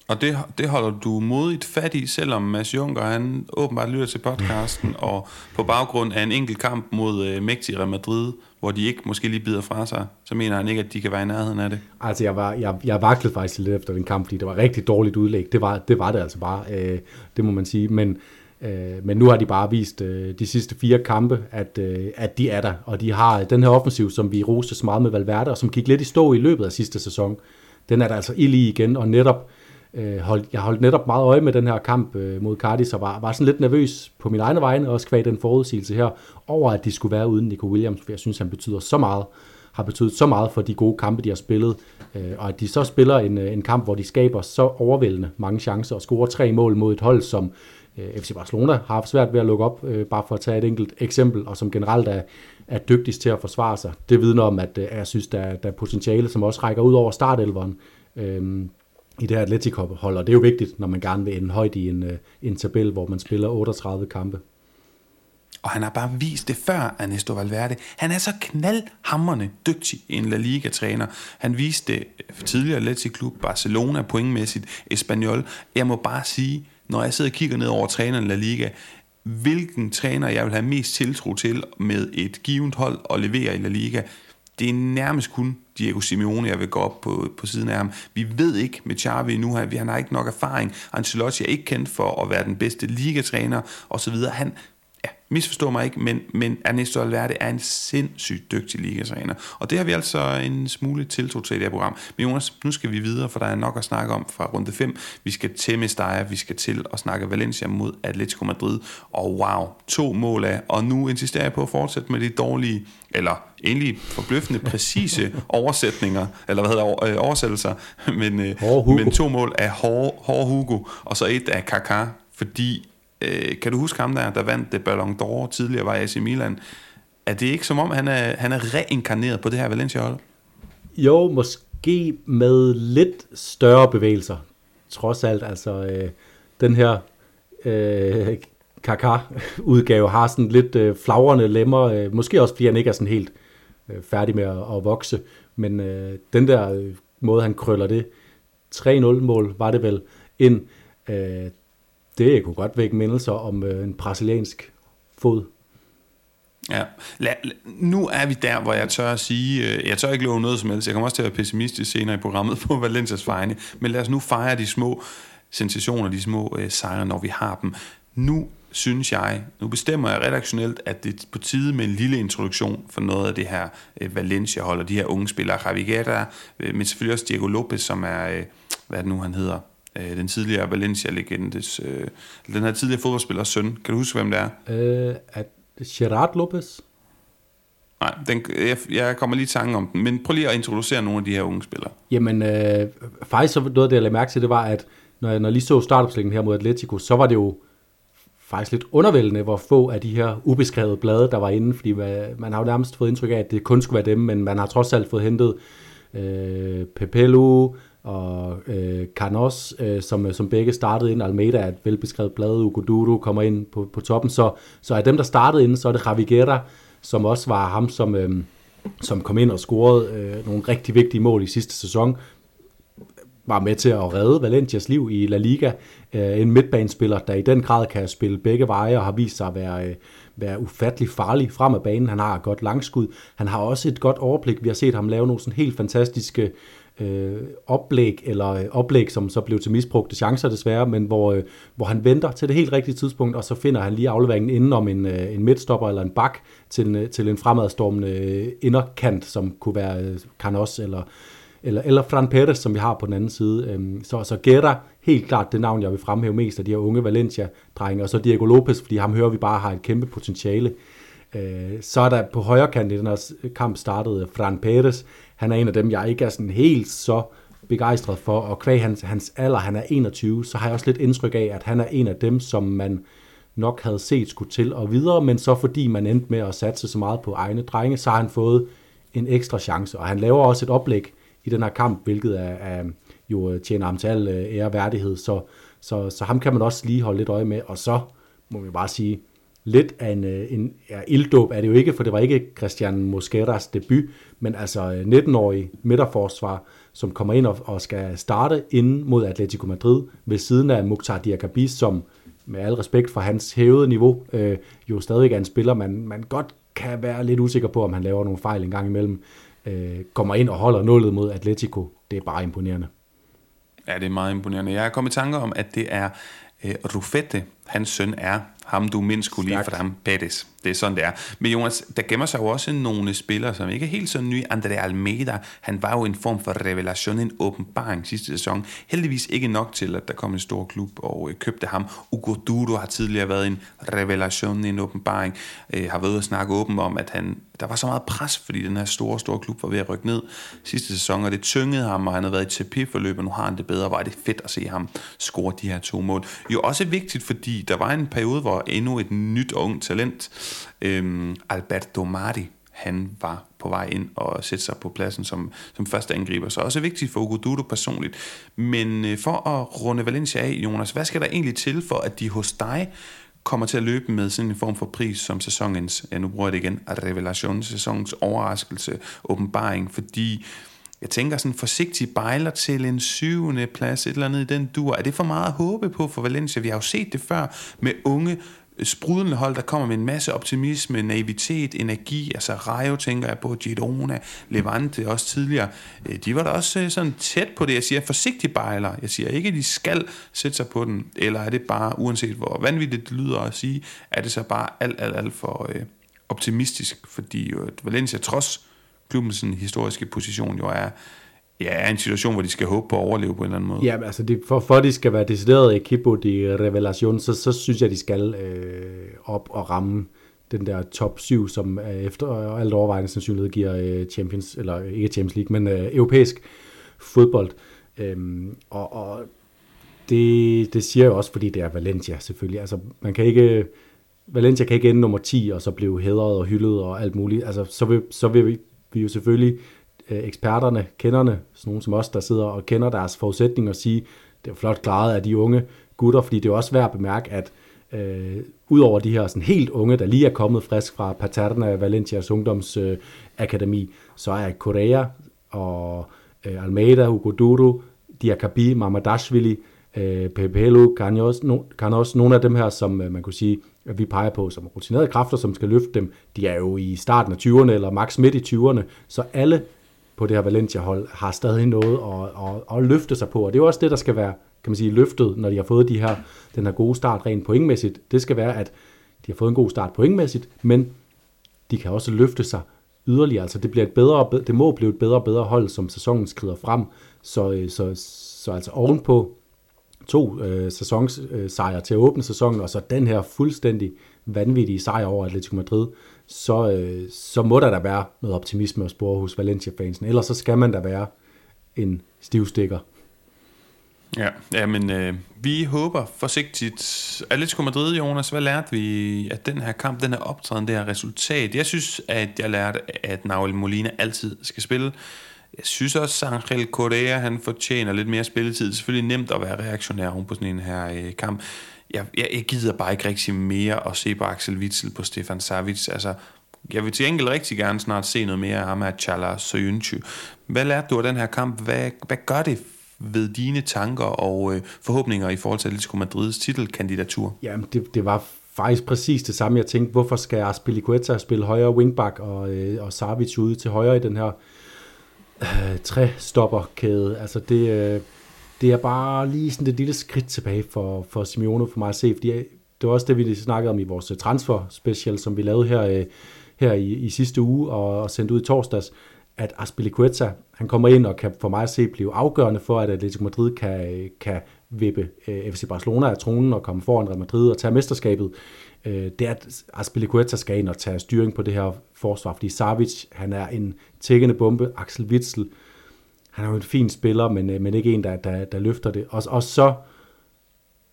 Og det, det holder du modigt fat i, selvom Mads Juncker, han åbenbart lytter til podcasten, og på baggrund af en enkelt kamp mod øh, Mægtig Real Madrid, hvor de ikke måske lige bider fra sig, så mener han ikke, at de kan være i nærheden af det. Altså, jeg, var, jeg, jeg vaklede faktisk lidt efter den kamp, fordi det var rigtig dårligt udlæg. Det var det, var det altså bare, øh, det må man sige. Men, øh, men nu har de bare vist øh, de sidste fire kampe, at, øh, at de er der. Og de har den her offensiv, som vi roste så meget med Valverde, og som gik lidt i stå i løbet af sidste sæson. Den er der altså ild i igen, og netop øh, holdt, jeg holdt netop meget øje med den her kamp øh, mod Cardiff, og var, var sådan lidt nervøs på min egne vegne, også kvæg den forudsigelse her, over at de skulle være uden Nico Williams, for jeg synes, han betyder så meget, har betydet så meget for de gode kampe, de har spillet, øh, og at de så spiller en, øh, en kamp, hvor de skaber så overvældende mange chancer og scorer tre mål mod et hold, som øh, FC Barcelona har haft svært ved at lukke op, øh, bare for at tage et enkelt eksempel, og som generelt er, er dygtigst til at forsvare sig. Det vidner om, at øh, jeg synes, der, der er potentiale, som også rækker ud over startelveren. Øh, i det her Atletico-hold, og det er jo vigtigt, når man gerne vil ende højt i en, øh, en tabel, hvor man spiller 38 kampe. Og han har bare vist det før, Ernesto Valverde. Han er så knaldhammerne dygtig en La Liga-træner. Han viste det tidligere Atletico Klub, Barcelona pointmæssigt, Espanyol. Jeg må bare sige, når jeg sidder og kigger ned over træneren La Liga, hvilken træner jeg vil have mest tiltro til med et givet hold og levere i La Liga, det er nærmest kun Diego Simeone, jeg vil gå op på, på siden af ham. Vi ved ikke med Xavi nu, han, han har ikke nok erfaring. Ancelotti er ikke kendt for at være den bedste ligatræner osv. Han, ja, misforstår mig ikke, men, men Ernesto Alverde er en sindssygt dygtig ligatræner. Og det har vi altså en smule tiltro til i det her program. Men Jonas, nu skal vi videre, for der er nok at snakke om fra runde 5. Vi skal til Mestalla, vi skal til at snakke Valencia mod Atletico Madrid. Og wow, to mål af. Og nu insisterer jeg på at fortsætte med de dårlige, eller egentlig forbløffende præcise oversætninger, eller hvad hedder øh, oversættelser, men, øh, men to mål af hårde Hugo, og så et af Kaká, fordi Øh, kan du huske ham der, der vandt det Ballon d'Or tidligere, var AC Milan? Er det ikke som om, han er, han er reinkarneret på det her Valencia-hold? Jo, måske med lidt større bevægelser. Trods alt, altså øh, den her øh, Kaká-udgave har sådan lidt øh, flagrende lemmer. Øh, måske også, fordi han ikke er sådan helt øh, færdig med at, at vokse. Men øh, den der øh, måde, han krøller det 3-0-mål, var det vel, ind. Øh, det kunne godt vække mindelser om øh, en brasiliansk fod. Ja, la, la, nu er vi der, hvor jeg tør at sige, øh, jeg tør ikke love noget som helst, jeg kommer også til at være pessimistisk senere i programmet på Valencias vegne, men lad os nu fejre de små sensationer, de små øh, sejre, når vi har dem. Nu synes jeg, nu bestemmer jeg redaktionelt, at det er på tide med en lille introduktion for noget af det her øh, Valencia-hold, og de her unge spillere, Javi Guerra, øh, men selvfølgelig også Diego Lopez, som er, øh, hvad er det nu han hedder, øh, den tidligere Valencia-legendes, øh, den her tidligere fodboldspillers søn. Kan du huske, hvem det er? Øh, er det Gerard Lopez? Nej, den, jeg, jeg kommer lige i tanke om den, men prøv lige at introducere nogle af de her unge spillere. Jamen, øh, faktisk så noget af det, jeg lagde mærke til, det var, at når jeg, når jeg lige så startopstillingen her mod Atletico, så var det jo faktisk lidt undervældende, hvor få af de her ubeskrevede blade, der var inde, fordi man har jo nærmest fået indtryk af, at det kun skulle være dem, men man har trods alt fået hentet øh, Pepelu, og øh, Carnos, øh, som, øh, som begge startede ind. Almeida er et velbeskrevet blad, Ugoduro kommer ind på, på toppen. Så, så af dem, der startede ind, så er det Javi Guerra, som også var ham, som, øh, som kom ind og scorede øh, nogle rigtig vigtige mål i sidste sæson. Var med til at redde Valencias liv i La Liga. Øh, en midtbanespiller, der i den grad kan spille begge veje og har vist sig at være... Øh, være ufattelig farlig frem af banen. Han har et godt langskud. Han har også et godt overblik. Vi har set ham lave nogle sådan helt fantastiske øh, oplæg, eller øh, oplæg, som så blev til misbrugte chancer desværre, men hvor, øh, hvor han venter til det helt rigtige tidspunkt, og så finder han lige afleveringen inden om en, øh, en midtstopper eller en bak til en, øh, til en fremadstormende øh, inderkant, som kunne være øh, Carnos eller, eller, eller Fran Perez, som vi har på den anden side. Øhm, så, så Guerra, helt klart det navn, jeg vil fremhæve mest af de her unge Valencia-drenge, og så Diego Lopez, fordi ham hører vi bare har et kæmpe potentiale. Øh, så er der på højre kant i den her kamp startede Fran Perez. Han er en af dem, jeg ikke er sådan helt så begejstret for, og kvæg hans, hans alder, han er 21, så har jeg også lidt indtryk af, at han er en af dem, som man nok havde set skulle til og videre, men så fordi man endte med at satse så meget på egne drenge, så har han fået en ekstra chance, og han laver også et oplæg i den her kamp, hvilket er, er jo øh, tjener ham til al øh, ære værdighed, så, så, så ham kan man også lige holde lidt øje med, og så må vi bare sige, lidt af en, øh, en ja, ilddåb er det jo ikke, for det var ikke Christian Mosqueras debut, men altså øh, 19-årig midterforsvar, som kommer ind og, og skal starte ind mod Atletico Madrid ved siden af Mukhtar Diakabis, som med al respekt for hans hævede niveau, øh, jo stadig er en spiller, man, man godt kan være lidt usikker på, om han laver nogle fejl en gang imellem. Øh, kommer ind og holder nullet mod Atletico. Det er bare imponerende. Ja, det er meget imponerende. Jeg er kommet i tanke om, at det er øh, Rufete, hans søn er ham du mindst kunne lide for ham, Pettis. Det er sådan, det er. Men Jonas, der gemmer sig jo også nogle spillere, som ikke er helt så nye. André Almeida, han var jo en form for revelation, en åbenbaring sidste sæson. Heldigvis ikke nok til, at der kom en stor klub og øh, købte ham. Ugo Duro har tidligere været en revelation, en åbenbaring. Øh, har været ude og snakke åben om, at han, der var så meget pres, fordi den her store, store klub var ved at rykke ned sidste sæson, og det tyngede ham, og han har været i TP-forløb, og nu har han det bedre. Var det fedt at se ham score de her to mål. Jo også vigtigt, fordi der var en periode, hvor endnu et nyt ung talent, øhm, Alberto Mari, han var på vej ind og sætte sig på pladsen som, som første angriber. Så også vigtigt for Ugo Dudo personligt. Men øh, for at runde Valencia af, Jonas, hvad skal der egentlig til for, at de hos dig kommer til at løbe med sådan en form for pris som sæsonens, ja nu bruger jeg det igen, revelation, sæsonens overraskelse, åbenbaring, fordi jeg tænker sådan forsigtigt bejler til en syvende plads, et eller andet i den dur. Er det for meget at håbe på for Valencia? Vi har jo set det før med unge øh, sprudlende hold, der kommer med en masse optimisme, naivitet, energi. Altså Rayo tænker jeg på, Girona, Levante også tidligere. Øh, de var da også øh, sådan tæt på det. Jeg siger forsigtig bejler. Jeg siger ikke, at de skal sætte sig på den. Eller er det bare, uanset hvor vanvittigt det lyder at sige, er det så bare alt, alt, alt for øh, optimistisk. Fordi jo, Valencia trods klubbens historiske position jo er ja, en situation, hvor de skal håbe på at overleve på en eller anden måde. Ja, altså det, for, for de skal være decideret equipo de revelation, så, så synes jeg, de skal øh, op og ramme den der top 7, som øh, efter øh, alt overvejende sandsynlighed giver øh, Champions, eller øh, ikke Champions League, men øh, europæisk fodbold. Øhm, og, og det, det siger jeg også, fordi det er Valencia selvfølgelig. Altså, man kan ikke, Valencia kan ikke ende nummer 10, og så blive hedret og hyldet og alt muligt. Altså, så vil, så vil vi, jo selvfølgelig øh, eksperterne, kenderne, sådan nogen som os, der sidder og kender deres forudsætninger og sige, det er flot klaret af de unge gutter, fordi det er også værd at bemærke, at øh, udover de her sådan helt unge, der lige er kommet frisk fra Paterna Valencias ungdomsakademi, øh, så er Korea og øh, Almeida, Hugo Duro, Diakabi, Mamadashvili, øh, Pepelu, Canos, no, Canos, nogle af dem her, som øh, man kunne sige, vi peger på som rutinerede kræfter, som skal løfte dem, de er jo i starten af 20'erne, eller maks midt i 20'erne, så alle på det her Valencia-hold har stadig noget at, at, at løfte sig på, og det er jo også det, der skal være kan man sige, løftet, når de har fået de her, den her gode start rent pointmæssigt. Det skal være, at de har fået en god start pointmæssigt, men de kan også løfte sig yderligere. Altså det, bliver et bedre, det må blive et bedre og bedre hold, som sæsonen skrider frem. Så, øh, så, så altså ovenpå to øh, sæsonsejre øh, til at åbne sæsonen, og så den her fuldstændig vanvittige sejr over Atletico Madrid, så, øh, så må der da være noget optimisme at spore hos Valencia-fansen. Ellers så skal man da være en stivstikker. Ja, ja men øh, vi håber forsigtigt. Atletico Madrid, Jonas, hvad lærte vi af den her kamp, den her optræden, det her resultat? Jeg synes, at jeg lærte, at Nahuel Molina altid skal spille. Jeg synes også, at Angel Correa, han fortjener lidt mere spilletid. Det er selvfølgelig nemt at være reaktionær på sådan en her øh, kamp jeg, jeg, jeg gider bare ikke rigtig mere at se på Axel Witzel på Stefan Savic. Altså, jeg vil til enkelt rigtig gerne snart se noget mere af ham af Chala Soyuncu. Hvad lærte du af den her kamp? Hvad, hvad gør det ved dine tanker og øh, forhåbninger i forhold til Atletico Madrids titelkandidatur? Jamen, det, det var faktisk præcis det samme. Jeg tænkte, hvorfor skal Aspilicueta spille højre wingback og, øh, og Savic ude til højre i den her øh, træstopperkæde? Altså, det... Øh, det er bare lige sådan et lille skridt tilbage for, for Simeone for mig at se, fordi det var også det, vi snakkede om i vores øh, transfer special, som vi lavede her, øh, her i, i sidste uge og, og sendte ud i torsdags, at Aspilicueta, han kommer ind og kan for mig at se blive afgørende for, at Atletico Madrid kan, kan vippe øh, FC Barcelona af tronen og komme foran Real Madrid og tage mesterskabet. Øh, det er, at Aspilicueta skal ind og tage styring på det her forsvar, fordi Savic, han er en tækkende bombe. Axel Witzel, han er jo en fin spiller, men, øh, men ikke en, der, der, der løfter det. Og, og så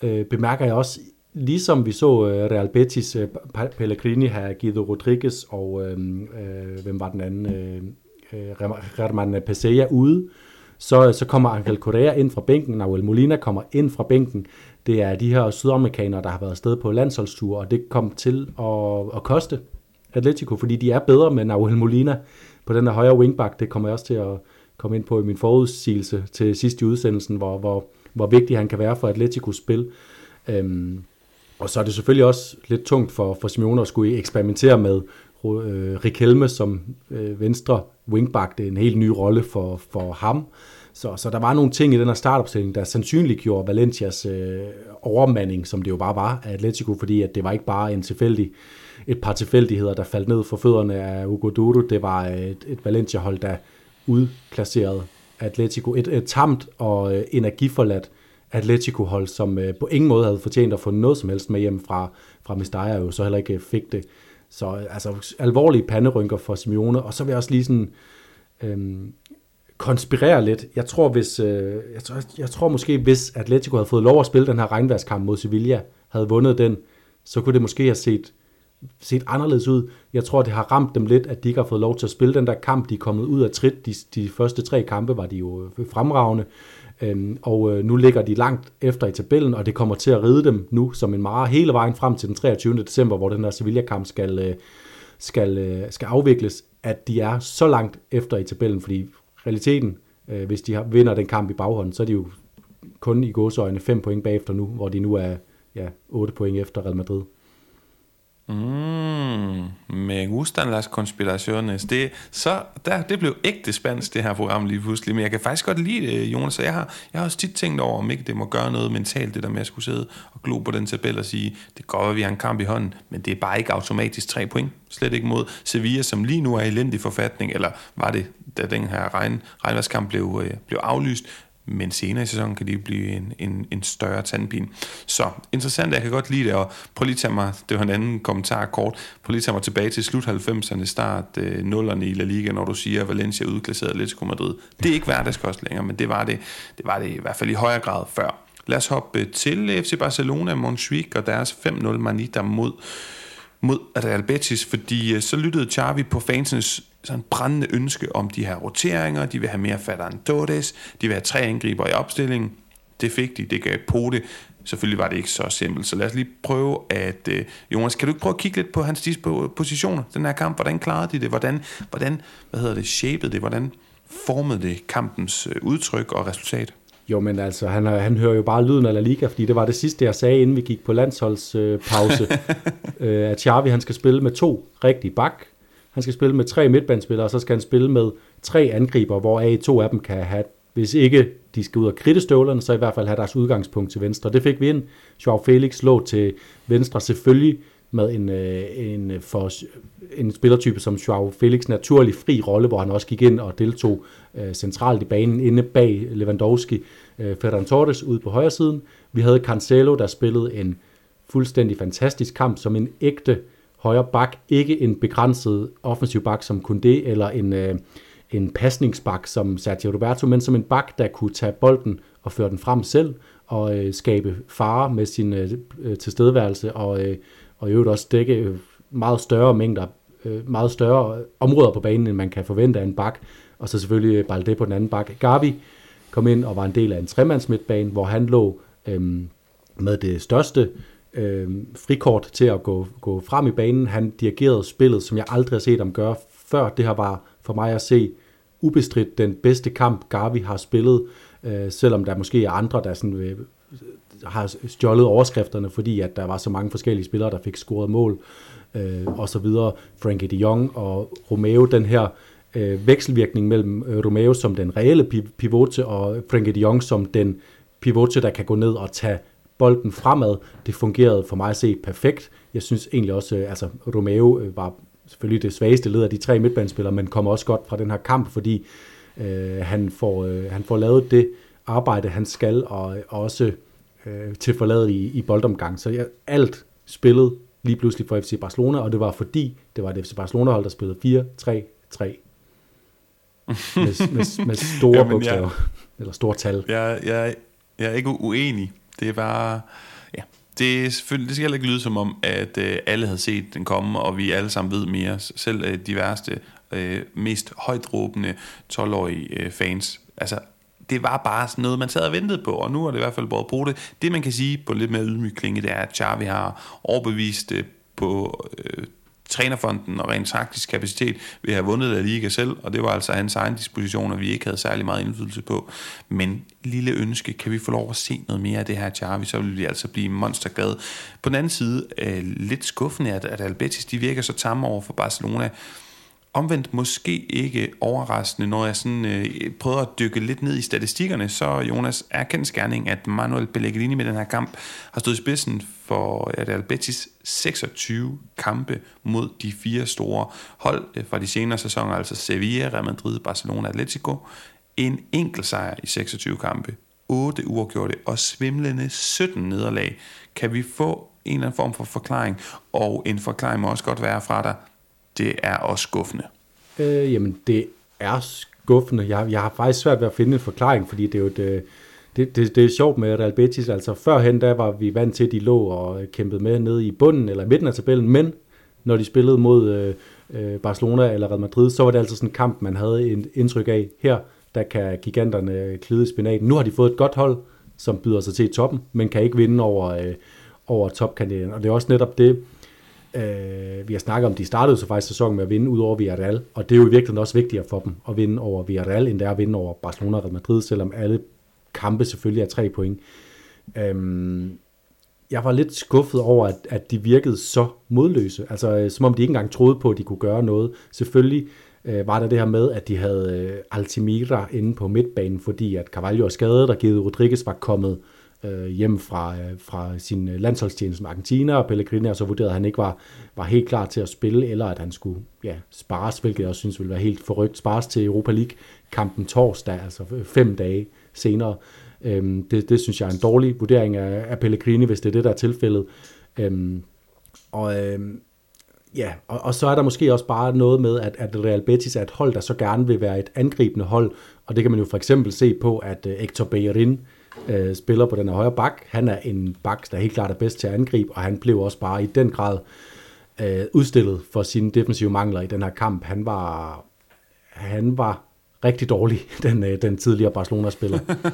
øh, bemærker jeg også, ligesom vi så øh, Real Betis, øh, Pellegrini har Guido Rodriguez og øh, øh, hvem var den anden, øh Øh, Herman Pesella ude, så, så kommer Angel Correa ind fra bænken, Nahuel Molina kommer ind fra bænken. Det er de her sydamerikanere, der har været afsted på landsholdstur, og det kom til at, at koste Atletico, fordi de er bedre med Nahuel Molina på den der højre wingback. Det kommer jeg også til at, komme ind på i min forudsigelse til sidst i udsendelsen, hvor, hvor, hvor vigtig han kan være for Atleticos spil. Øhm, og så er det selvfølgelig også lidt tungt for, for Simeone at skulle eksperimentere med Øh, Rikelme som øh, venstre wingback. Det er en helt ny rolle for, for ham. Så, så der var nogle ting i den her startopstilling, der sandsynligt gjorde Valencias øh, overmanding, som det jo bare var af Atletico, fordi at det var ikke bare en tilfældig, et par tilfældigheder, der faldt ned for fødderne af Hugo Duro. Det var øh, et, et Valencia-hold, der udklasserede Atletico. Et, et tamt og øh, energiforladt Atletico-hold, som øh, på ingen måde havde fortjent at få noget som helst med hjem fra, fra Mestalla, jo så heller ikke øh, fik det. Så altså alvorlige panderynker for Simeone, og så vil jeg også lige sådan øhm, konspirere lidt. Jeg tror, hvis, øh, jeg, tror, jeg tror måske, hvis Atletico havde fået lov at spille den her regnværskamp mod Sevilla, havde vundet den, så kunne det måske have set set anderledes ud. Jeg tror, det har ramt dem lidt, at de ikke har fået lov til at spille den der kamp. De er kommet ud af trit. De, de første tre kampe var de jo fremragende. Øhm, og øh, nu ligger de langt efter i tabellen, og det kommer til at ride dem nu som en mare hele vejen frem til den 23. december, hvor den der Sevilla-kamp skal, øh, skal, øh, skal afvikles, at de er så langt efter i tabellen, fordi realiteten, øh, hvis de har, vinder den kamp i baghånden, så er de jo kun i godsøjne 5 point bagefter nu, hvor de nu er ja, 8 point efter Real Madrid. Mm, me gustan las conspiraciones. Det, så, der, det blev ægte spansk, det her program lige pludselig. Men jeg kan faktisk godt lide det, Jonas. Jeg har, jeg har også tit tænkt over, om ikke det må gøre noget mentalt, det der med at skulle sidde og glo på den tabel og sige, det går, at vi har en kamp i hånden, men det er bare ikke automatisk tre point. Slet ikke mod Sevilla, som lige nu er i elendig forfatning, eller var det, da den her regn, regnværskamp blev, øh, blev aflyst, men senere i sæsonen kan de blive en, en, en større tandpine. Så interessant, jeg kan godt lide det, og prøv lige at tage mig, det var en anden kommentar kort, prøv lige at tage mig tilbage til slut 90'erne, start øh, 0'erne i La Liga, når du siger, at Valencia udklasserede Atletico Madrid. Det er ikke hverdagskost længere, men det var det, det var det i hvert fald i højere grad før. Lad os hoppe til FC Barcelona, Montjuic og deres 5-0 manita mod mod Real Betis, fordi øh, så lyttede Xavi på fansens sådan brændende ønske om de her roteringer, de vil have mere Ferran Torres, de vil have tre angriber i opstillingen. Det fik de, det gav Pote. Selvfølgelig var det ikke så simpelt, så lad os lige prøve at... Øh, Jonas, kan du ikke prøve at kigge lidt på hans øh, positioner, den her kamp? Hvordan klarede de det? Hvordan, hvordan hvad hedder det, shapede det? Hvordan formede det kampens øh, udtryk og resultat? Jo, men altså, han, han hører jo bare lyden af La Liga, fordi det var det sidste, jeg sagde, inden vi gik på landsholdspause, øh, at Xavi han skal spille med to rigtige bak, han skal spille med tre midtbandspillere, og så skal han spille med tre angriber, hvor A to af dem kan have, hvis ikke de skal ud og kridte støvlerne, så i hvert fald have deres udgangspunkt til venstre. Det fik vi ind. Joao Felix lå til venstre selvfølgelig med en, øh, en, for, en spillertype som Joao Felix naturlig fri rolle, hvor han også gik ind og deltog øh, centralt i banen inde bag Lewandowski, øh, Ferran Torres ude på højre siden. Vi havde Cancelo, der spillede en fuldstændig fantastisk kamp som en ægte højre bak, ikke en begrænset offensiv bak som Koundé eller en, øh, en pasningsbak som Sergio Roberto, men som en bak, der kunne tage bolden og føre den frem selv, og øh, skabe fare med sin øh, øh tilstedeværelse, og, øh, og i øvrigt også dække meget større mængder, øh, meget større områder på banen, end man kan forvente af en bak, og så selvfølgelig Balde på den anden bak. Gavi kom ind og var en del af en tremandsmidtbane, hvor han lå øh, med det største øh, frikort til at gå, gå frem i banen. Han dirigerede spillet, som jeg aldrig har set ham gøre før. Det her var for mig at se ubestridt den bedste kamp, Gavi har spillet, øh, selvom der måske er andre, der sådan, øh, har stjålet overskrifterne, fordi at der var så mange forskellige spillere, der fik scoret mål, øh, og så videre. Frankie de Jong og Romeo, den her øh, øh, vekselvirkning mellem øh, Romeo som den reelle pivote, og Frankie de Jong som den pivote, der kan gå ned og tage bolden fremad. Det fungerede for mig at se perfekt. Jeg synes egentlig også, øh, altså Romeo øh, var selvfølgelig det svageste led af de tre midtbanespillere, men kommer også godt fra den her kamp, fordi øh, han, får, øh, han får lavet det arbejde, han skal, og også øh, til forladet i, i boldomgang. Så jeg, alt spillet lige pludselig for FC Barcelona, og det var fordi, det var det FC Barcelona-hold, der spillede 4-3-3. med, med, med store Jamen, bogstaver, jeg, eller store tal. Jeg, jeg, jeg er ikke uenig det er bare... Ja, det, er selvfølgelig, det skal heller ikke lyde som om, at øh, alle havde set den komme, og vi alle sammen ved mere. Selv øh, de værste, øh, mest højdråbende 12-årige øh, fans. Altså, det var bare sådan noget, man sad og ventede på, og nu er det i hvert fald både på det. Det, man kan sige på lidt mere ydmyg klinge, det er, at Xavi har overbevist øh, på øh, trænerfonden og rent taktisk kapacitet vil have vundet La Liga selv, og det var altså hans egen disposition, og vi ikke havde særlig meget indflydelse på. Men lille ønske, kan vi få lov at se noget mere af det her Xavi, så vil vi altså blive monsterglade. På den anden side, øh, lidt skuffende, at, at Albetis de virker så tamme over for Barcelona. Omvendt måske ikke overraskende, når jeg sådan, øh, prøver at dykke lidt ned i statistikkerne, så Jonas er kendskærning, at Manuel Pellegrini med den her kamp har stået i spidsen for Real Betis 26 kampe mod de fire store hold øh, fra de senere sæsoner, altså Sevilla, Real Madrid, Barcelona og Atletico. En enkelt sejr i 26 kampe, 8 uafgjorte og svimlende 17 nederlag. Kan vi få en eller anden form for forklaring? Og en forklaring må også godt være fra dig, det er også skuffende. Øh, jamen, det er skuffende. Jeg, jeg har faktisk svært ved at finde en forklaring, fordi det er jo et, øh, det, det, det er sjovt med Real Betis. Altså, førhen der var vi vant til, at de lå og kæmpede med nede i bunden eller midten af tabellen, men når de spillede mod øh, øh, Barcelona eller Real Madrid, så var det altså sådan en kamp, man havde et indtryk af. Her, der kan giganterne klide spinaten. Nu har de fået et godt hold, som byder sig til i toppen, men kan ikke vinde over, øh, over topkandidaten. Og det er også netop det, Øh, vi har snakket om, de startede så faktisk sæsonen med at vinde ud over Villarreal, og det er jo i virkeligheden også vigtigere for dem at vinde over Villarreal, end det er at vinde over Barcelona og Real Madrid, selvom alle kampe selvfølgelig er tre point. Øhm, jeg var lidt skuffet over, at, at de virkede så modløse. Altså, øh, som om de ikke engang troede på, at de kunne gøre noget. Selvfølgelig øh, var der det her med, at de havde øh, Altimira inde på midtbanen, fordi at Carvalho er skadet, og Guido Rodriguez var kommet øh, Øh, hjem fra, øh, fra sin øh, landsholdstjeneste med Argentina, og Pellegrini og så vurderede, at han ikke var, var helt klar til at spille, eller at han skulle ja, spares, hvilket jeg også synes ville være helt forrygt, spares til Europa League-kampen torsdag, altså fem dage senere. Øhm, det, det synes jeg er en dårlig vurdering af, af Pellegrini, hvis det er det, der er tilfældet. Øhm, og, øhm, ja, og, og så er der måske også bare noget med, at, at Real Betis er et hold, der så gerne vil være et angribende hold, og det kan man jo for eksempel se på, at uh, Hector Bellerin uh, Øh, spiller på den her højre bak. Han er en bak, der helt klart er bedst til at angribe, og han blev også bare i den grad øh, udstillet for sine defensive mangler i den her kamp. Han var, han var rigtig dårlig, den, øh, den tidligere Barcelona-spiller.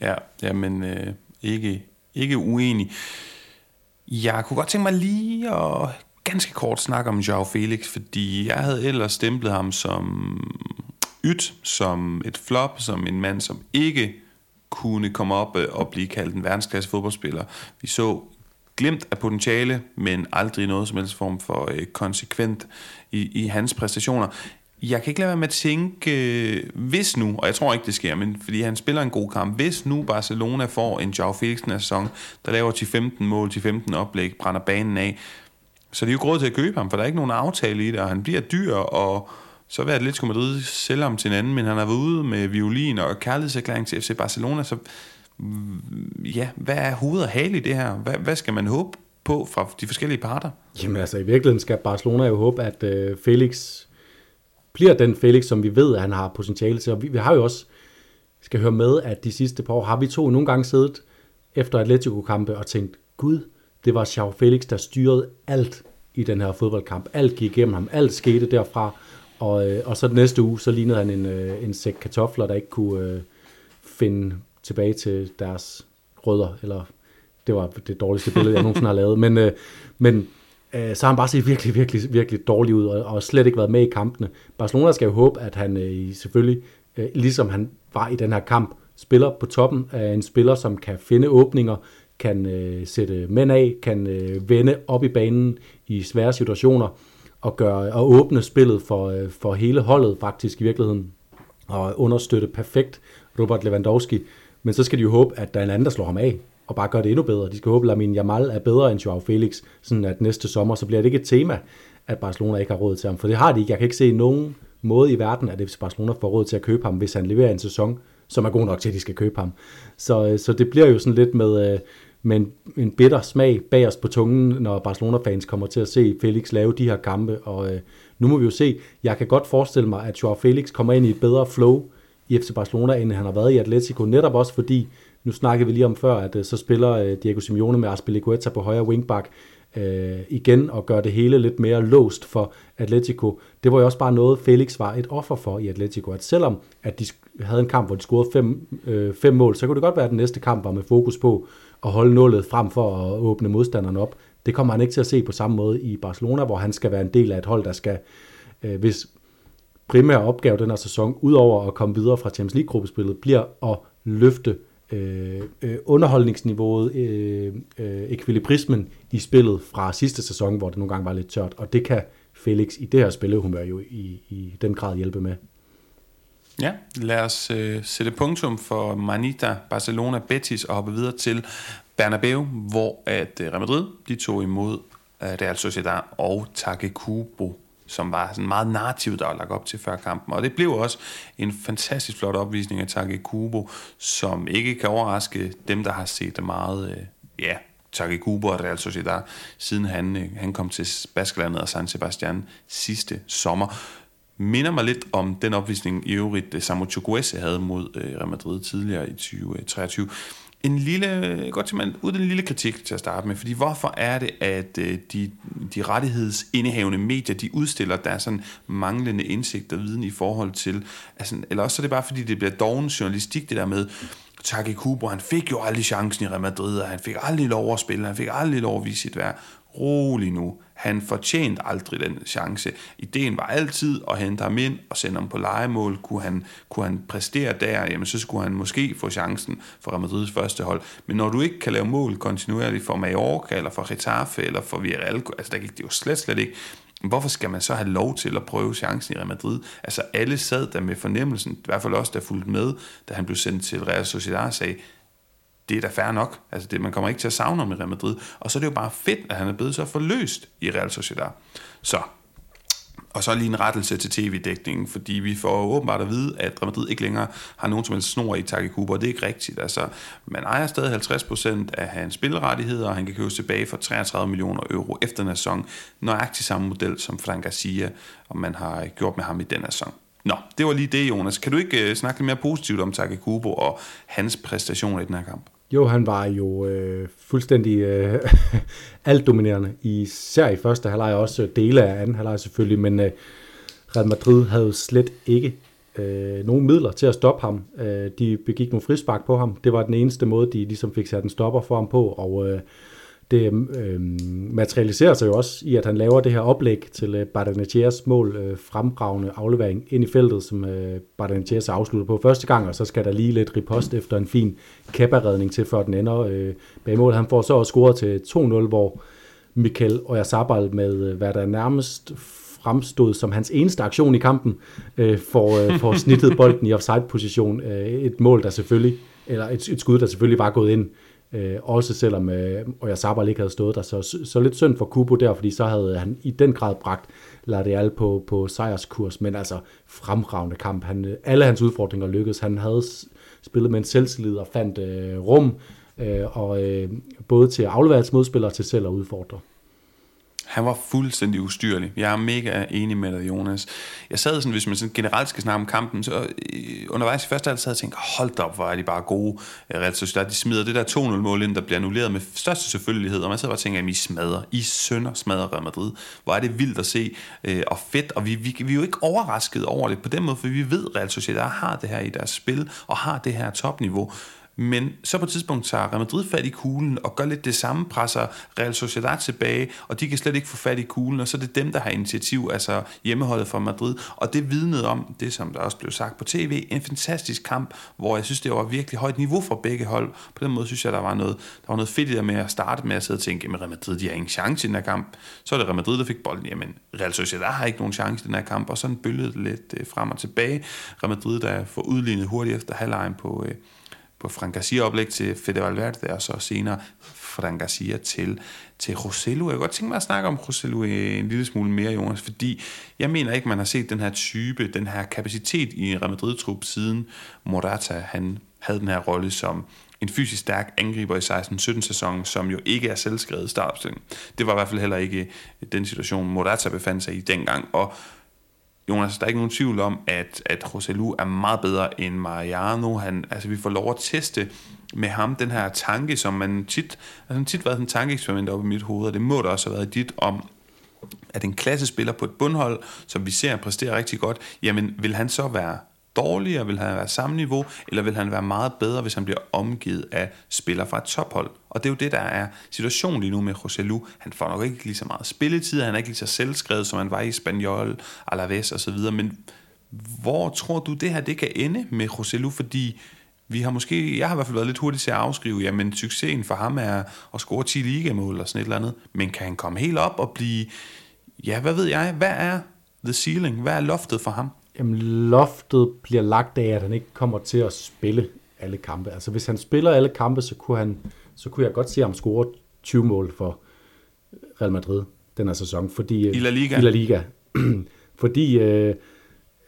Ja, jamen øh, ikke, ikke uenig. Jeg kunne godt tænke mig lige at ganske kort snakke om Joao Felix, fordi jeg havde ellers stemplet ham som yt, som et flop, som en mand, som ikke kunne komme op øh, og blive kaldt en verdensklasse fodboldspiller. Vi så glimt af potentiale, men aldrig noget som helst form for øh, konsekvent i, i hans præstationer. Jeg kan ikke lade være med at tænke, øh, hvis nu, og jeg tror ikke, det sker, men fordi han spiller en god kamp, hvis nu Barcelona får en Joao Felix sæson, der laver til 15 mål, til 15 oplæg, brænder banen af, så det er jo råd til at købe ham, for der er ikke nogen aftale i det, og han bliver dyr, og så vil Atletico Madrid sælge ham til en anden, men han har været ude med violin og kærlighedserklæring til FC Barcelona, så mm, ja, hvad er hovedet og hale i det her? Hvad, hvad skal man håbe på fra de forskellige parter? Jamen altså, i virkeligheden skal Barcelona jo håbe, at øh, Felix bliver den Felix, som vi ved, at han har potentiale til. Og vi, vi har jo også, skal høre med, at de sidste par år har vi to nogle gange siddet efter Atletico-kampe og tænkt, gud, det var Xiao Felix, der styrede alt i den her fodboldkamp. Alt gik igennem ham, alt skete derfra. Og, øh, og så den næste uge, så lignede han en, øh, en sæk kartofler, der ikke kunne øh, finde tilbage til deres rødder, eller det var det dårligste billede, jeg nogensinde har lavet. Men, øh, men øh, så har han bare set virkelig, virkelig, virkelig dårlig ud, og, og slet ikke været med i kampene. Barcelona skal jo håbe, at han øh, selvfølgelig, øh, ligesom han var i den her kamp, spiller på toppen af en spiller, som kan finde åbninger, kan øh, sætte mænd af, kan øh, vende op i banen i svære situationer, og, gøre, at åbne spillet for, øh, for hele holdet faktisk i virkeligheden, og understøtte perfekt Robert Lewandowski. Men så skal de jo håbe, at der er en anden, der slår ham af, og bare gør det endnu bedre. De skal håbe, at Lamin Jamal er bedre end Joao Felix, sådan at næste sommer, så bliver det ikke et tema, at Barcelona ikke har råd til ham. For det har de ikke. Jeg kan ikke se nogen måde i verden, at FC Barcelona får råd til at købe ham, hvis han leverer en sæson, som er god nok til, at de skal købe ham. Så, øh, så det bliver jo sådan lidt med, øh, med en, en bitter smag bag os på tungen, når Barcelona-fans kommer til at se Felix lave de her kampe. Og øh, nu må vi jo se, jeg kan godt forestille mig, at Joao Felix kommer ind i et bedre flow i FC Barcelona, end han har været i Atletico, netop også fordi nu snakkede vi lige om før, at øh, så spiller øh, Diego Simeone med Aspilicueta på højre wingback øh, igen og gør det hele lidt mere låst for Atletico. Det var jo også bare noget, Felix var et offer for i Atletico, at selvom at de havde en kamp, hvor de scorede fem, øh, fem mål, så kunne det godt være, at den næste kamp var med fokus på at holde nullet frem for at åbne modstanderen op. Det kommer han ikke til at se på samme måde i Barcelona, hvor han skal være en del af et hold, der skal, øh, hvis primære opgave den her sæson, udover at komme videre fra Champions League-gruppespillet, bliver at løfte øh, øh, underholdningsniveauet, øh, øh, ekvilibrismen i spillet fra sidste sæson, hvor det nogle gange var lidt tørt, og det kan Felix i det her spillehumør jo i, i den grad hjælpe med. Ja, lad os øh, sætte punktum for Manita, Barcelona, Betis og hoppe videre til Bernabeu, hvor at øh, Real Madrid de tog imod øh, Real Sociedad og Takekubo som var sådan meget narrativ, der var lagt op til før kampen. Og det blev også en fantastisk flot opvisning af Take Kubo, som ikke kan overraske dem, der har set det meget, øh, ja, Take Kubo og Real Sociedad, siden han, øh, han kom til Baskelandet og San Sebastian sidste sommer. Minder mig lidt om den opvisning i øvrigt, øh, Samu Chukwese havde mod øh, Real Madrid tidligere i 2023 øh, en lille, godt til man, ud en lille kritik til at starte med, fordi hvorfor er det, at øh, de, de rettighedsindehavende medier, de udstiller der er sådan manglende indsigt og viden i forhold til, altså, eller også er det bare fordi, det bliver doven journalistik, det der med, Taki Kubo, han fik jo aldrig chancen i Real Madrid, og han fik aldrig lov at spille, han fik aldrig lov at vise sit værd. Rolig nu. Han fortjente aldrig den chance. Ideen var altid at hente ham ind og sende ham på legemål. Kunne han, kunne han præstere der, jamen så skulle han måske få chancen for Real Madrids første hold. Men når du ikke kan lave mål kontinuerligt for Mallorca, eller for Getafe, eller for Villarreal, altså der gik det jo slet, slet ikke. Hvorfor skal man så have lov til at prøve chancen i Real Madrid? Altså alle sad der med fornemmelsen, i hvert fald også der fulgte med, da han blev sendt til Real Sociedad og sagde, det er da fair nok. Altså det, man kommer ikke til at savne ham i Real Madrid. Og så er det jo bare fedt, at han er blevet så forløst i Real Sociedad. Så og så lige en rettelse til tv-dækningen, fordi vi får åbenbart at vide, at Real Madrid ikke længere har nogen som helst snor i Takikubo, og det er ikke rigtigt. Altså, man ejer stadig 50% af hans spillerettigheder, og han kan købes tilbage for 33 millioner euro efter en sæson. Nøjagtig samme model som Frank Garcia, og man har gjort med ham i den sæson. Nå, det var lige det, Jonas. Kan du ikke øh, snakke lidt mere positivt om Takikubo og hans præstation i den her kamp? Jo, han var jo øh, fuldstændig øh, altdominerende, især i første halvleg, også dele af anden halvleg selvfølgelig, men øh, Real Madrid havde slet ikke øh, nogen midler til at stoppe ham. Øh, de begik nogle frispark på ham. Det var den eneste måde, de ligesom fik sat en stopper for ham på, og øh, det øh, materialiserer sig jo også i, at han laver det her oplæg til øh, Bardanetiers mål, øh, fremragende aflevering ind i feltet, som øh, Bardanetiers afslutter på første gang, og så skal der lige lidt ripost efter en fin kapperredning til, før den ender øh, bag mål. Han får så også scoret til 2-0, hvor Mikel Oyarzabal med, øh, hvad der nærmest fremstod som hans eneste aktion i kampen, øh, får, øh, får snittet bolden i offside-position. Øh, et mål, der selvfølgelig, eller et, et skud, der selvfølgelig var gået ind Øh, Øh, også selvom øh, Oyarzabal ikke havde stået der. Så, så lidt synd for Kubo der, fordi så havde han i den grad bragt Ladeal på, på sejrskurs, men altså fremragende kamp. Han, øh, alle hans udfordringer lykkedes. Han havde spillet med en selvtillid og fandt øh, rum, øh, og øh, både til at aflevere modspillere til selv at udfordre. Han var fuldstændig ustyrlig. Jeg er mega enig med dig, Jonas. Jeg sad sådan, hvis man sådan generelt skal snakke om kampen, så øh, undervejs i første halvdel sad jeg og tænkte, hold op, hvor er de bare gode. Øh, Real Sociedad, de smider det der 2-0-mål ind, der bliver annulleret med største selvfølgelighed, og man sidder bare og tænker, at I smadrer, I sønder smadrer Real Madrid. Hvor er det vildt at se, øh, og fedt, og vi, vi, vi er jo ikke overrasket over det på den måde, for vi ved, at Real Sociedad har det her i deres spil, og har det her topniveau. Men så på et tidspunkt tager Real Madrid fat i kuglen og gør lidt det samme, presser Real Sociedad tilbage, og de kan slet ikke få fat i kuglen, og så er det dem, der har initiativ, altså hjemmeholdet fra Madrid. Og det vidnede om, det som der også blev sagt på tv, en fantastisk kamp, hvor jeg synes, det var virkelig højt niveau for begge hold. På den måde synes jeg, der var noget, der var noget fedt i der med at starte med at sidde og tænke, at Real Madrid, de har ingen chance i den her kamp. Så er det Real Madrid, der fik bolden. Jamen, Real Sociedad har ikke nogen chance i den her kamp, og sådan bølgede det lidt øh, frem og tilbage. Real Madrid, der får udlignet hurtigt efter halvlejen på, øh, på Frank Garcia-oplæg til Fede Valverde, og så senere Frank Garcia til, til Roselu. Jeg kan godt tænke mig at snakke om Roselu en lille smule mere, Jonas, fordi jeg mener ikke, man har set den her type, den her kapacitet i Real Madrid-trup, siden Morata han havde den her rolle som en fysisk stærk angriber i 16-17 sæsonen, som jo ikke er selvskrevet startopstilling. Det var i hvert fald heller ikke den situation, Morata befandt sig i dengang, og Jonas, der er ikke nogen tvivl om, at, at Roselu er meget bedre end Mariano. Han, altså, vi får lov at teste med ham den her tanke, som man tit, altså tit været en tankeeksperiment op i mit hoved, og det må der også have været dit om, at en klassespiller på et bundhold, som vi ser præstere rigtig godt, jamen vil han så være dårligere? Vil han være samme niveau? Eller vil han være meget bedre, hvis han bliver omgivet af spillere fra et tophold? Og det er jo det, der er situationen lige nu med José Lu. Han får nok ikke lige så meget spilletid, han er ikke lige så selvskrevet, som han var i Spaniol, Alaves osv., men hvor tror du, det her det kan ende med José Lu? Fordi vi har måske, jeg har i hvert fald været lidt hurtig til at afskrive, jamen succesen for ham er at score 10 ligamål eller sådan et eller andet. Men kan han komme helt op og blive, ja, hvad ved jeg, hvad er the ceiling? Hvad er loftet for ham? Jamen, loftet bliver lagt af, at han ikke kommer til at spille alle kampe. Altså, hvis han spiller alle kampe, så kunne, han, så kunne jeg godt se ham score 20 mål for Real Madrid den her sæson. Fordi, I La Liga? I La Liga. fordi, øh,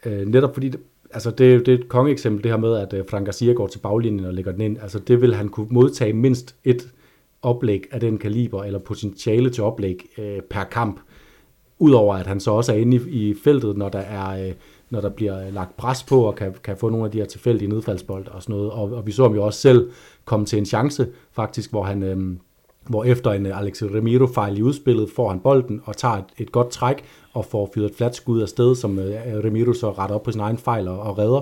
øh, netop fordi, altså det, det er et kongeeksempel, det her med, at øh, Frank Garcia går til baglinjen og lægger den ind. Altså, det vil han kunne modtage mindst et oplæg af den kaliber, eller potentiale til oplæg øh, per kamp. Udover at han så også er inde i, i feltet, når der er... Øh, når der bliver lagt pres på, og kan, kan få nogle af de her tilfældige nedfaldsbold og sådan noget. Og, og vi så ham jo også selv komme til en chance, faktisk, hvor han... Øhm, hvor efter en øh, Alex Remiro-fejl i udspillet, får han bolden og tager et, et godt træk og får fyret et fladt skud af sted, som øh, Remiro så retter op på sin egen fejl og, og redder.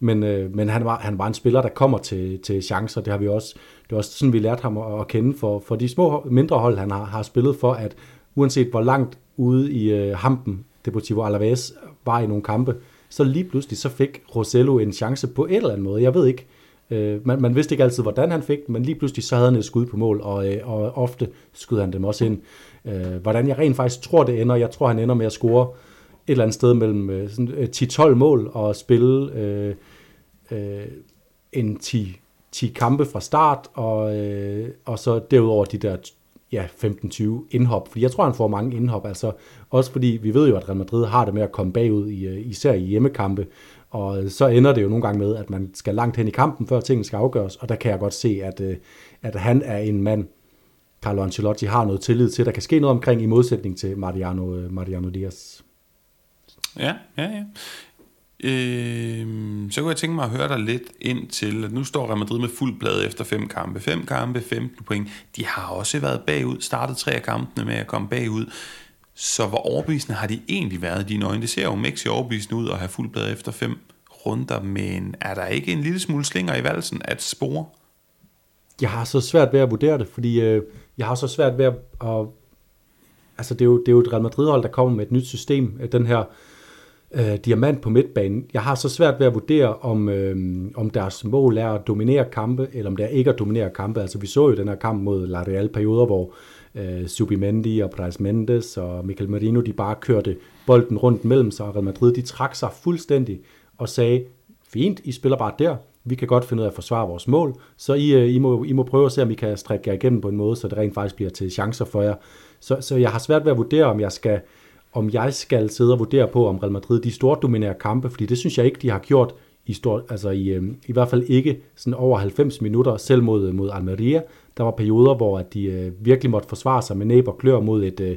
Men, øh, men han, var, han var en spiller, der kommer til, til chancer. Det har vi også, det er også sådan, vi lærte ham at, at kende for, for de små mindre hold, han har, har spillet for, at uanset hvor langt ude i øh, hampen Deportivo Alaves var i nogle kampe, så lige pludselig så fik Rosello en chance på et eller andet måde. Jeg ved ikke, øh, man, man vidste ikke altid, hvordan han fik den, men lige pludselig så havde han et skud på mål, og, øh, og ofte skød han dem også ind. Øh, hvordan jeg rent faktisk tror, det ender, jeg tror, han ender med at score et eller andet sted mellem øh, sådan, øh, 10-12 mål og spille øh, øh, en 10, 10 kampe fra start, og, øh, og så derudover de der ja, 15-20 indhop, fordi jeg tror, han får mange indhop, altså også fordi vi ved jo, at Real Madrid har det med at komme bagud, i, øh, især i hjemmekampe, og så ender det jo nogle gange med, at man skal langt hen i kampen, før tingene skal afgøres, og der kan jeg godt se, at, øh, at han er en mand, Carlo Ancelotti har noget tillid til, der kan ske noget omkring i modsætning til Mariano, øh, Mariano Diaz. Ja, ja, ja. Øh, så kunne jeg tænke mig at høre dig lidt ind til, at nu står Real Madrid med fuld blad efter fem kampe. Fem kampe, 15 point. De har også været bagud, startet tre af kampene med at komme bagud. Så hvor overbevisende har de egentlig været i dine øjne? Det ser jo Mexi overbevisende ud at have fuld blad efter fem runder, men er der ikke en lille smule slinger i valsen at spore? Jeg har så svært ved at vurdere det, fordi øh, jeg har så svært ved at... at altså det er, jo, det er jo et Real Madrid-hold, der kommer med et nyt system. Øh, den her øh, diamant på midtbanen. Jeg har så svært ved at vurdere, om, øh, om deres mål er at dominere kampe, eller om det er ikke at dominere kampe. Altså vi så jo den her kamp mod La Real perioder, hvor øh, Subimendi og Brais Mendes og Michael Marino, de bare kørte bolden rundt mellem sig, og Real Madrid, de trak sig fuldstændig og sagde, fint, I spiller bare der, vi kan godt finde ud af at forsvare vores mål, så I, øh, I, må, I må prøve at se, om I kan strække jer igennem på en måde, så det rent faktisk bliver til chancer for jer. Så, så jeg har svært ved at vurdere, om jeg skal om jeg skal sidde og vurdere på, om Real Madrid de store dominerer kampe, fordi det synes jeg ikke, de har gjort i, stor, altså i, øh, i hvert fald ikke sådan over 90 minutter, selv mod, øh, mod Almeria. Der var perioder, hvor de øh, virkelig måtte forsvare sig med næb og klør mod et, øh,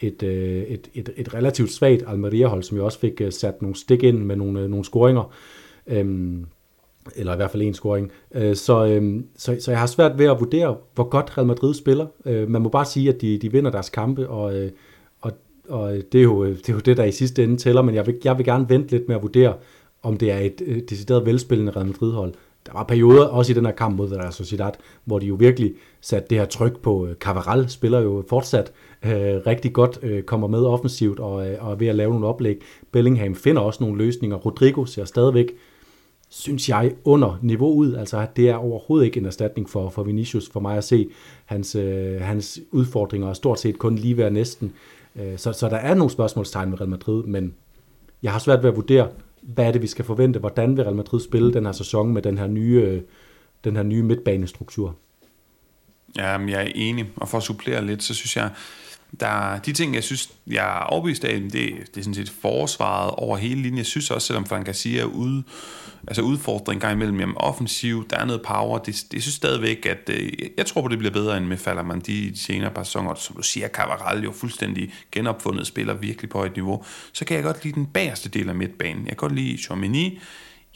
et, øh, et, et, et relativt svagt Almeria-hold, som jo også fik øh, sat nogle stik ind med nogle, øh, nogle scoringer. Øhm, eller i hvert fald en scoring. Øh, så, øhm, så, så jeg har svært ved at vurdere, hvor godt Real Madrid spiller. Øh, man må bare sige, at de, de vinder deres kampe, og, øh, og øh, det er, jo, øh, det er jo det, der i sidste ende tæller, men jeg vil, jeg vil gerne vente lidt med at vurdere, om det er et øh, decideret velspillende Real Madrid-hold. Der var perioder, også i den her kamp mod Real Sociedad, hvor de jo virkelig satte det her tryk på. Øh, Cavaral spiller jo fortsat øh, rigtig godt, øh, kommer med offensivt og, øh, og er ved at lave nogle oplæg. Bellingham finder også nogle løsninger. Rodrigo ser stadigvæk, synes jeg, under niveau ud. Altså, det er overhovedet ikke en erstatning for, for Vinicius for mig at se. Hans, øh, hans udfordringer er stort set kun lige ved næsten. Øh, så, så der er nogle spørgsmålstegn med Real Madrid, men jeg har svært ved at vurdere, hvad er det, vi skal forvente? Hvordan vil Real Madrid spille den her sæson med den her nye, øh, den her nye midtbanestruktur? Ja, jeg er enig, og for at supplere lidt, så synes jeg, der, de ting, jeg synes, jeg er overbevist af, det, det er sådan set forsvaret over hele linjen. Jeg synes også, selvom Frank Garcia er ude, altså udfordring gang imellem, jamen offensiv, der er noget power, det, det jeg synes stadigvæk, at øh, jeg tror på, det bliver bedre end med Fallerman de senere par sæsoner. Som du siger, Cavaral jo fuldstændig genopfundet, spiller virkelig på et niveau. Så kan jeg godt lide den bagerste del af midtbanen. Jeg kan godt lide Chomini.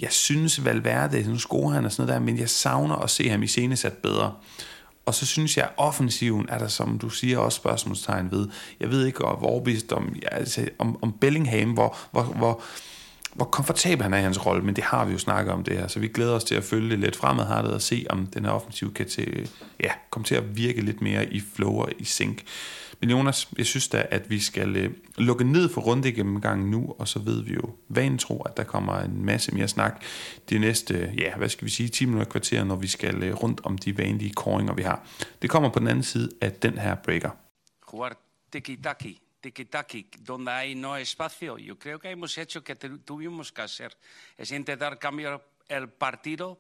Jeg synes Valverde, nu scorer han og sådan noget der, men jeg savner at se ham i scenesat bedre. Og så synes jeg, at offensiven er der, som du siger, også spørgsmålstegn ved. Jeg ved ikke, hvor overbevist om, altså, om, om Bellingham, hvor, hvor, hvor, hvor komfortabel han er i hans rolle, men det har vi jo snakket om det her, så vi glæder os til at følge det lidt fremadrettet og se, om den her offensiv kan til, ja, komme til at virke lidt mere i flow og i sync. Men Jonas, jeg synes da, at vi skal øh, lukke ned for rundegennemgangen nu, og så ved vi jo vanen tro, at der kommer en masse mere snak de næste, ja, hvad skal vi sige, 10 minutter kvarter, når vi skal øh, rundt om de vanlige koringer, vi har. Det kommer på den anden side af den her breaker. Jugar tiki-taki, tiki-taki, donde hay no espacio. Yo creo que hemos hecho que tuvimos que hacer. Es intentar cambiar el partido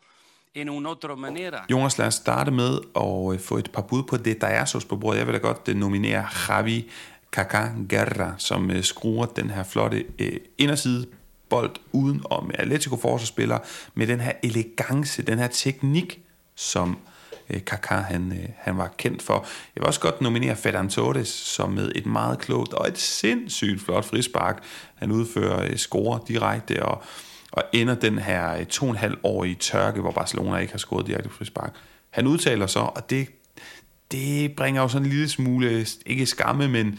en una otra manera. Jonas, lad os starte med at øh, få et par bud på det, der er sås på bordet. Jeg vil da godt øh, nominere Javi Kaka Guerra, som øh, skruer den her flotte inderside bold uden om Atletico forsvarsspiller med den her elegance, den her teknik, som Kaka han, han var kendt for. Jeg vil også godt nominere Ferdinand Torres, som med et meget klogt og et sindssygt flot frispark, han udfører score direkte og og ender den her to og en halv år i tørke, hvor Barcelona ikke har scoret direkte frispark. Han udtaler så, og det, det bringer jo sådan en lille smule, ikke skamme, men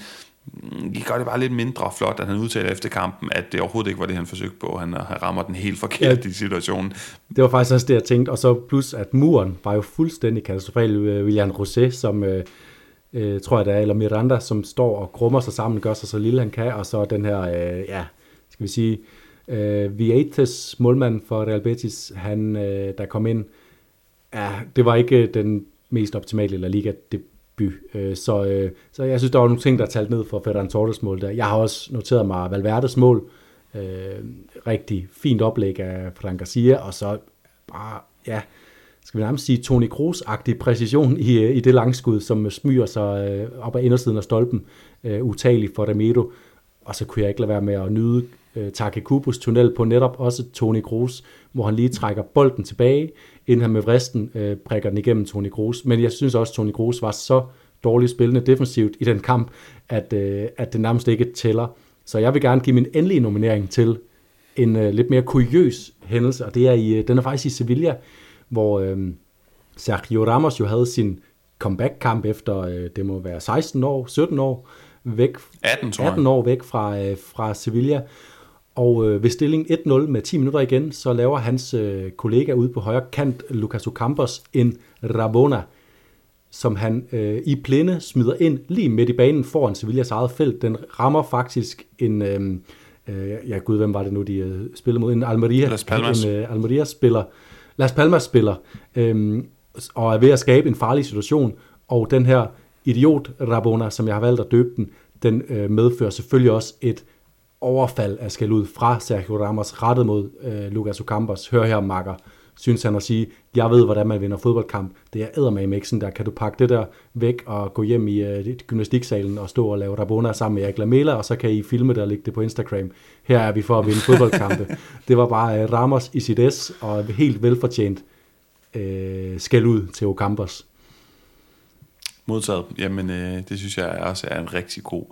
det gør det bare lidt mindre flot, at han udtaler efter kampen, at det overhovedet ikke var det, han forsøgte på. Han, han rammer den helt forkert ja, i situationen. Det var faktisk også det, jeg tænkte. Og så plus, at muren var jo fuldstændig katastrofal. William Rosé, som, øh, øh, tror jeg det er, eller Miranda, som står og grummer sig sammen, gør sig så lille han kan, og så den her, øh, ja, skal vi sige, øh, Øh, Vietes, målmand for Real Betis, han, øh, der kom ind, ja, det var ikke øh, den mest optimale La Liga debut, øh, så, øh, så jeg synes, der var nogle ting, der talte talt ned for Ferran Torres mål der. Jeg har også noteret mig Valverdes mål, øh, rigtig fint oplæg af Fran Garcia, og så bare, ja, skal vi nærmest sige, Toni Kroos-agtig præcision i, øh, i det langskud, som smyger sig øh, op ad indersiden af stolpen, øh, utagelig for Ramiro. Og så kunne jeg ikke lade være med at nyde øh, Take Kubus tunnel på netop også Toni Kroos, hvor han lige trækker bolden tilbage, inden han med vristen øh, prikker den igennem Toni Kroos. Men jeg synes også, at Toni Kroos var så dårligt spillende defensivt i den kamp, at, øh, at det nærmest ikke tæller. Så jeg vil gerne give min endelige nominering til en øh, lidt mere kuriøs hændelse, og det er i, øh, den er faktisk i Sevilla, hvor øh, Sergio Ramos jo havde sin comeback-kamp efter, øh, det må være 16 år, 17 år, væk, 18, tror 18 år væk fra, øh, fra Sevilla. Og øh, ved stilling 1-0 med 10 minutter igen, så laver hans øh, kollega ude på højre kant, Lucas Ocampos, en Rabona, som han øh, i blinde smider ind lige midt i banen foran Sevillas eget felt. Den rammer faktisk en, øh, øh, ja gud, hvem var det nu, de øh, spillede mod? En Almeria, Las Palmas. en øh, Almeria-spiller, Las Palmas-spiller, øh, og er ved at skabe en farlig situation, og den her idiot Rabona, som jeg har valgt at døbe den, den øh, medfører selvfølgelig også et overfald af skal ud fra Sergio Ramos rettet mod øh, Lucas Ocampos. Hør her, makker, synes han at sige, jeg ved, hvordan man vinder fodboldkamp. Det er eddermame ikke sådan der. Kan du pakke det der væk og gå hjem i øh, gymnastiksalen og stå og lave Rabona sammen med Erik Lamela, og så kan I filme det og lægge det på Instagram. Her er vi for at vinde fodboldkampe. det var bare øh, Ramos i sit S, og helt velfortjent øh, skal ud til Ocampos. Modtaget. Jamen, øh, det synes jeg også er en rigtig god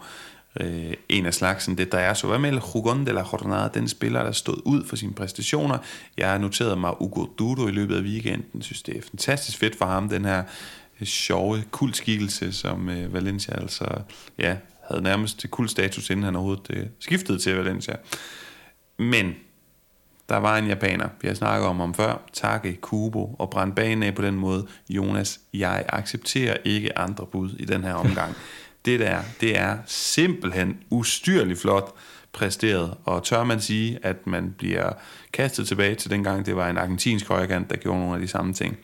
øh, en af slagsen. Det der er så, hvad med Jugon de la Jornada, den spiller, der stod ud for sine præstationer. Jeg har noteret mig Ugo Dudo i løbet af weekenden. synes, det er fantastisk fedt for ham, den her øh, sjove kultskikkelse, som øh, Valencia altså, ja, havde nærmest kultstatus, inden han overhovedet øh, skiftede til Valencia. Men der var en japaner, vi har snakket om om før, Take Kubo, og brændte banen af på den måde. Jonas, jeg accepterer ikke andre bud i den her omgang. det der, det er simpelthen ustyrligt flot præsteret, og tør man sige, at man bliver kastet tilbage til dengang, det var en argentinsk højkant, der gjorde nogle af de samme ting.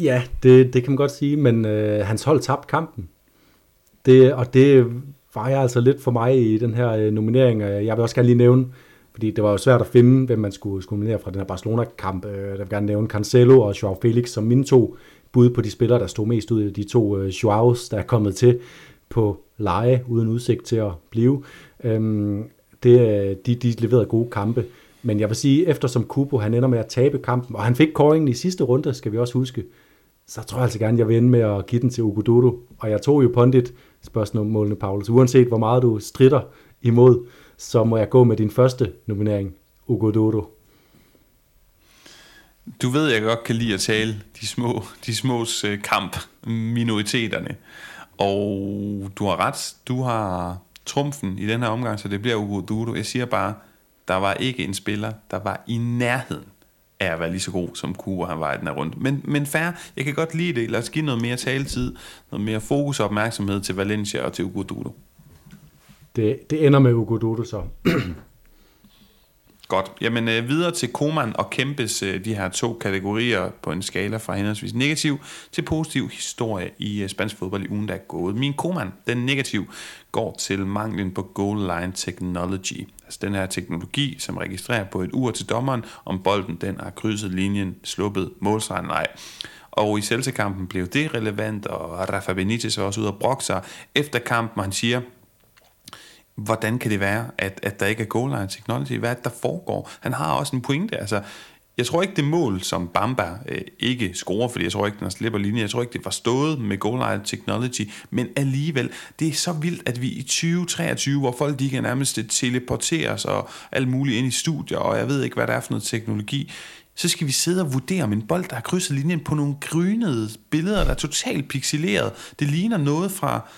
Ja, det, det kan man godt sige, men øh, hans hold tabte kampen. Det, og det var jeg altså lidt for mig i den her øh, nominering. Jeg vil også gerne lige nævne, fordi det var jo svært at finde, hvem man skulle, skulle nominere fra den her Barcelona-kamp. Øh, jeg vil gerne nævne Cancelo og Joao Felix som mine to bud på de spillere, der stod mest ud af de to øh, Joaos, der er kommet til på leje uden udsigt til at blive. Øhm, det, øh, de, de leverede gode kampe. Men jeg vil sige, eftersom Kubo han ender med at tabe kampen, og han fik koringen i sidste runde, skal vi også huske, så tror jeg altså gerne, jeg vil ende med at give den til Ugododo. Og jeg tog jo pondit spørgsmålene, Paulus. Uanset hvor meget du strider imod, så må jeg gå med din første nominering, Ugododo. Du ved, jeg godt kan lide at tale de små, de små øh, kamp, minoriteterne. Og du har ret, du har trumfen i den her omgang, så det bliver Ugo Dudo. Jeg siger bare, der var ikke en spiller, der var i nærheden af at være lige så god, som Kubo han var i den her runde. Men, men fair, jeg kan godt lide det. Lad os give noget mere taletid, noget mere fokus og opmærksomhed til Valencia og til Ugo Dudo. Det, det ender med Ugo Dudo så. Godt. Jamen øh, videre til Koman og Kæmpes øh, de her to kategorier på en skala fra henholdsvis negativ til positiv historie i øh, spansk fodbold i ugen, der er gået. Min Koman, den negativ, går til manglen på goal line technology. Altså den her teknologi, som registrerer på et ur til dommeren, om bolden den har krydset linjen, sluppet målstregen nej. Og i Celta-kampen blev det relevant, og Rafa Benitez var også ude og brokke sig efter kampen, han siger, hvordan kan det være, at, at der ikke er goal line technology? Hvad er det, der foregår? Han har også en pointe. Altså, jeg tror ikke, det mål, som Bamba øh, ikke scorer, fordi jeg tror ikke, den slipper linje, jeg tror ikke, det var stået med goal line technology, men alligevel, det er så vildt, at vi i 2023, hvor folk de kan nærmest teleporteres og alt muligt ind i studier, og jeg ved ikke, hvad der er for noget teknologi, så skal vi sidde og vurdere om en bold, der har krydset linjen på nogle grynede billeder, der er totalt pixeleret. Det ligner noget fra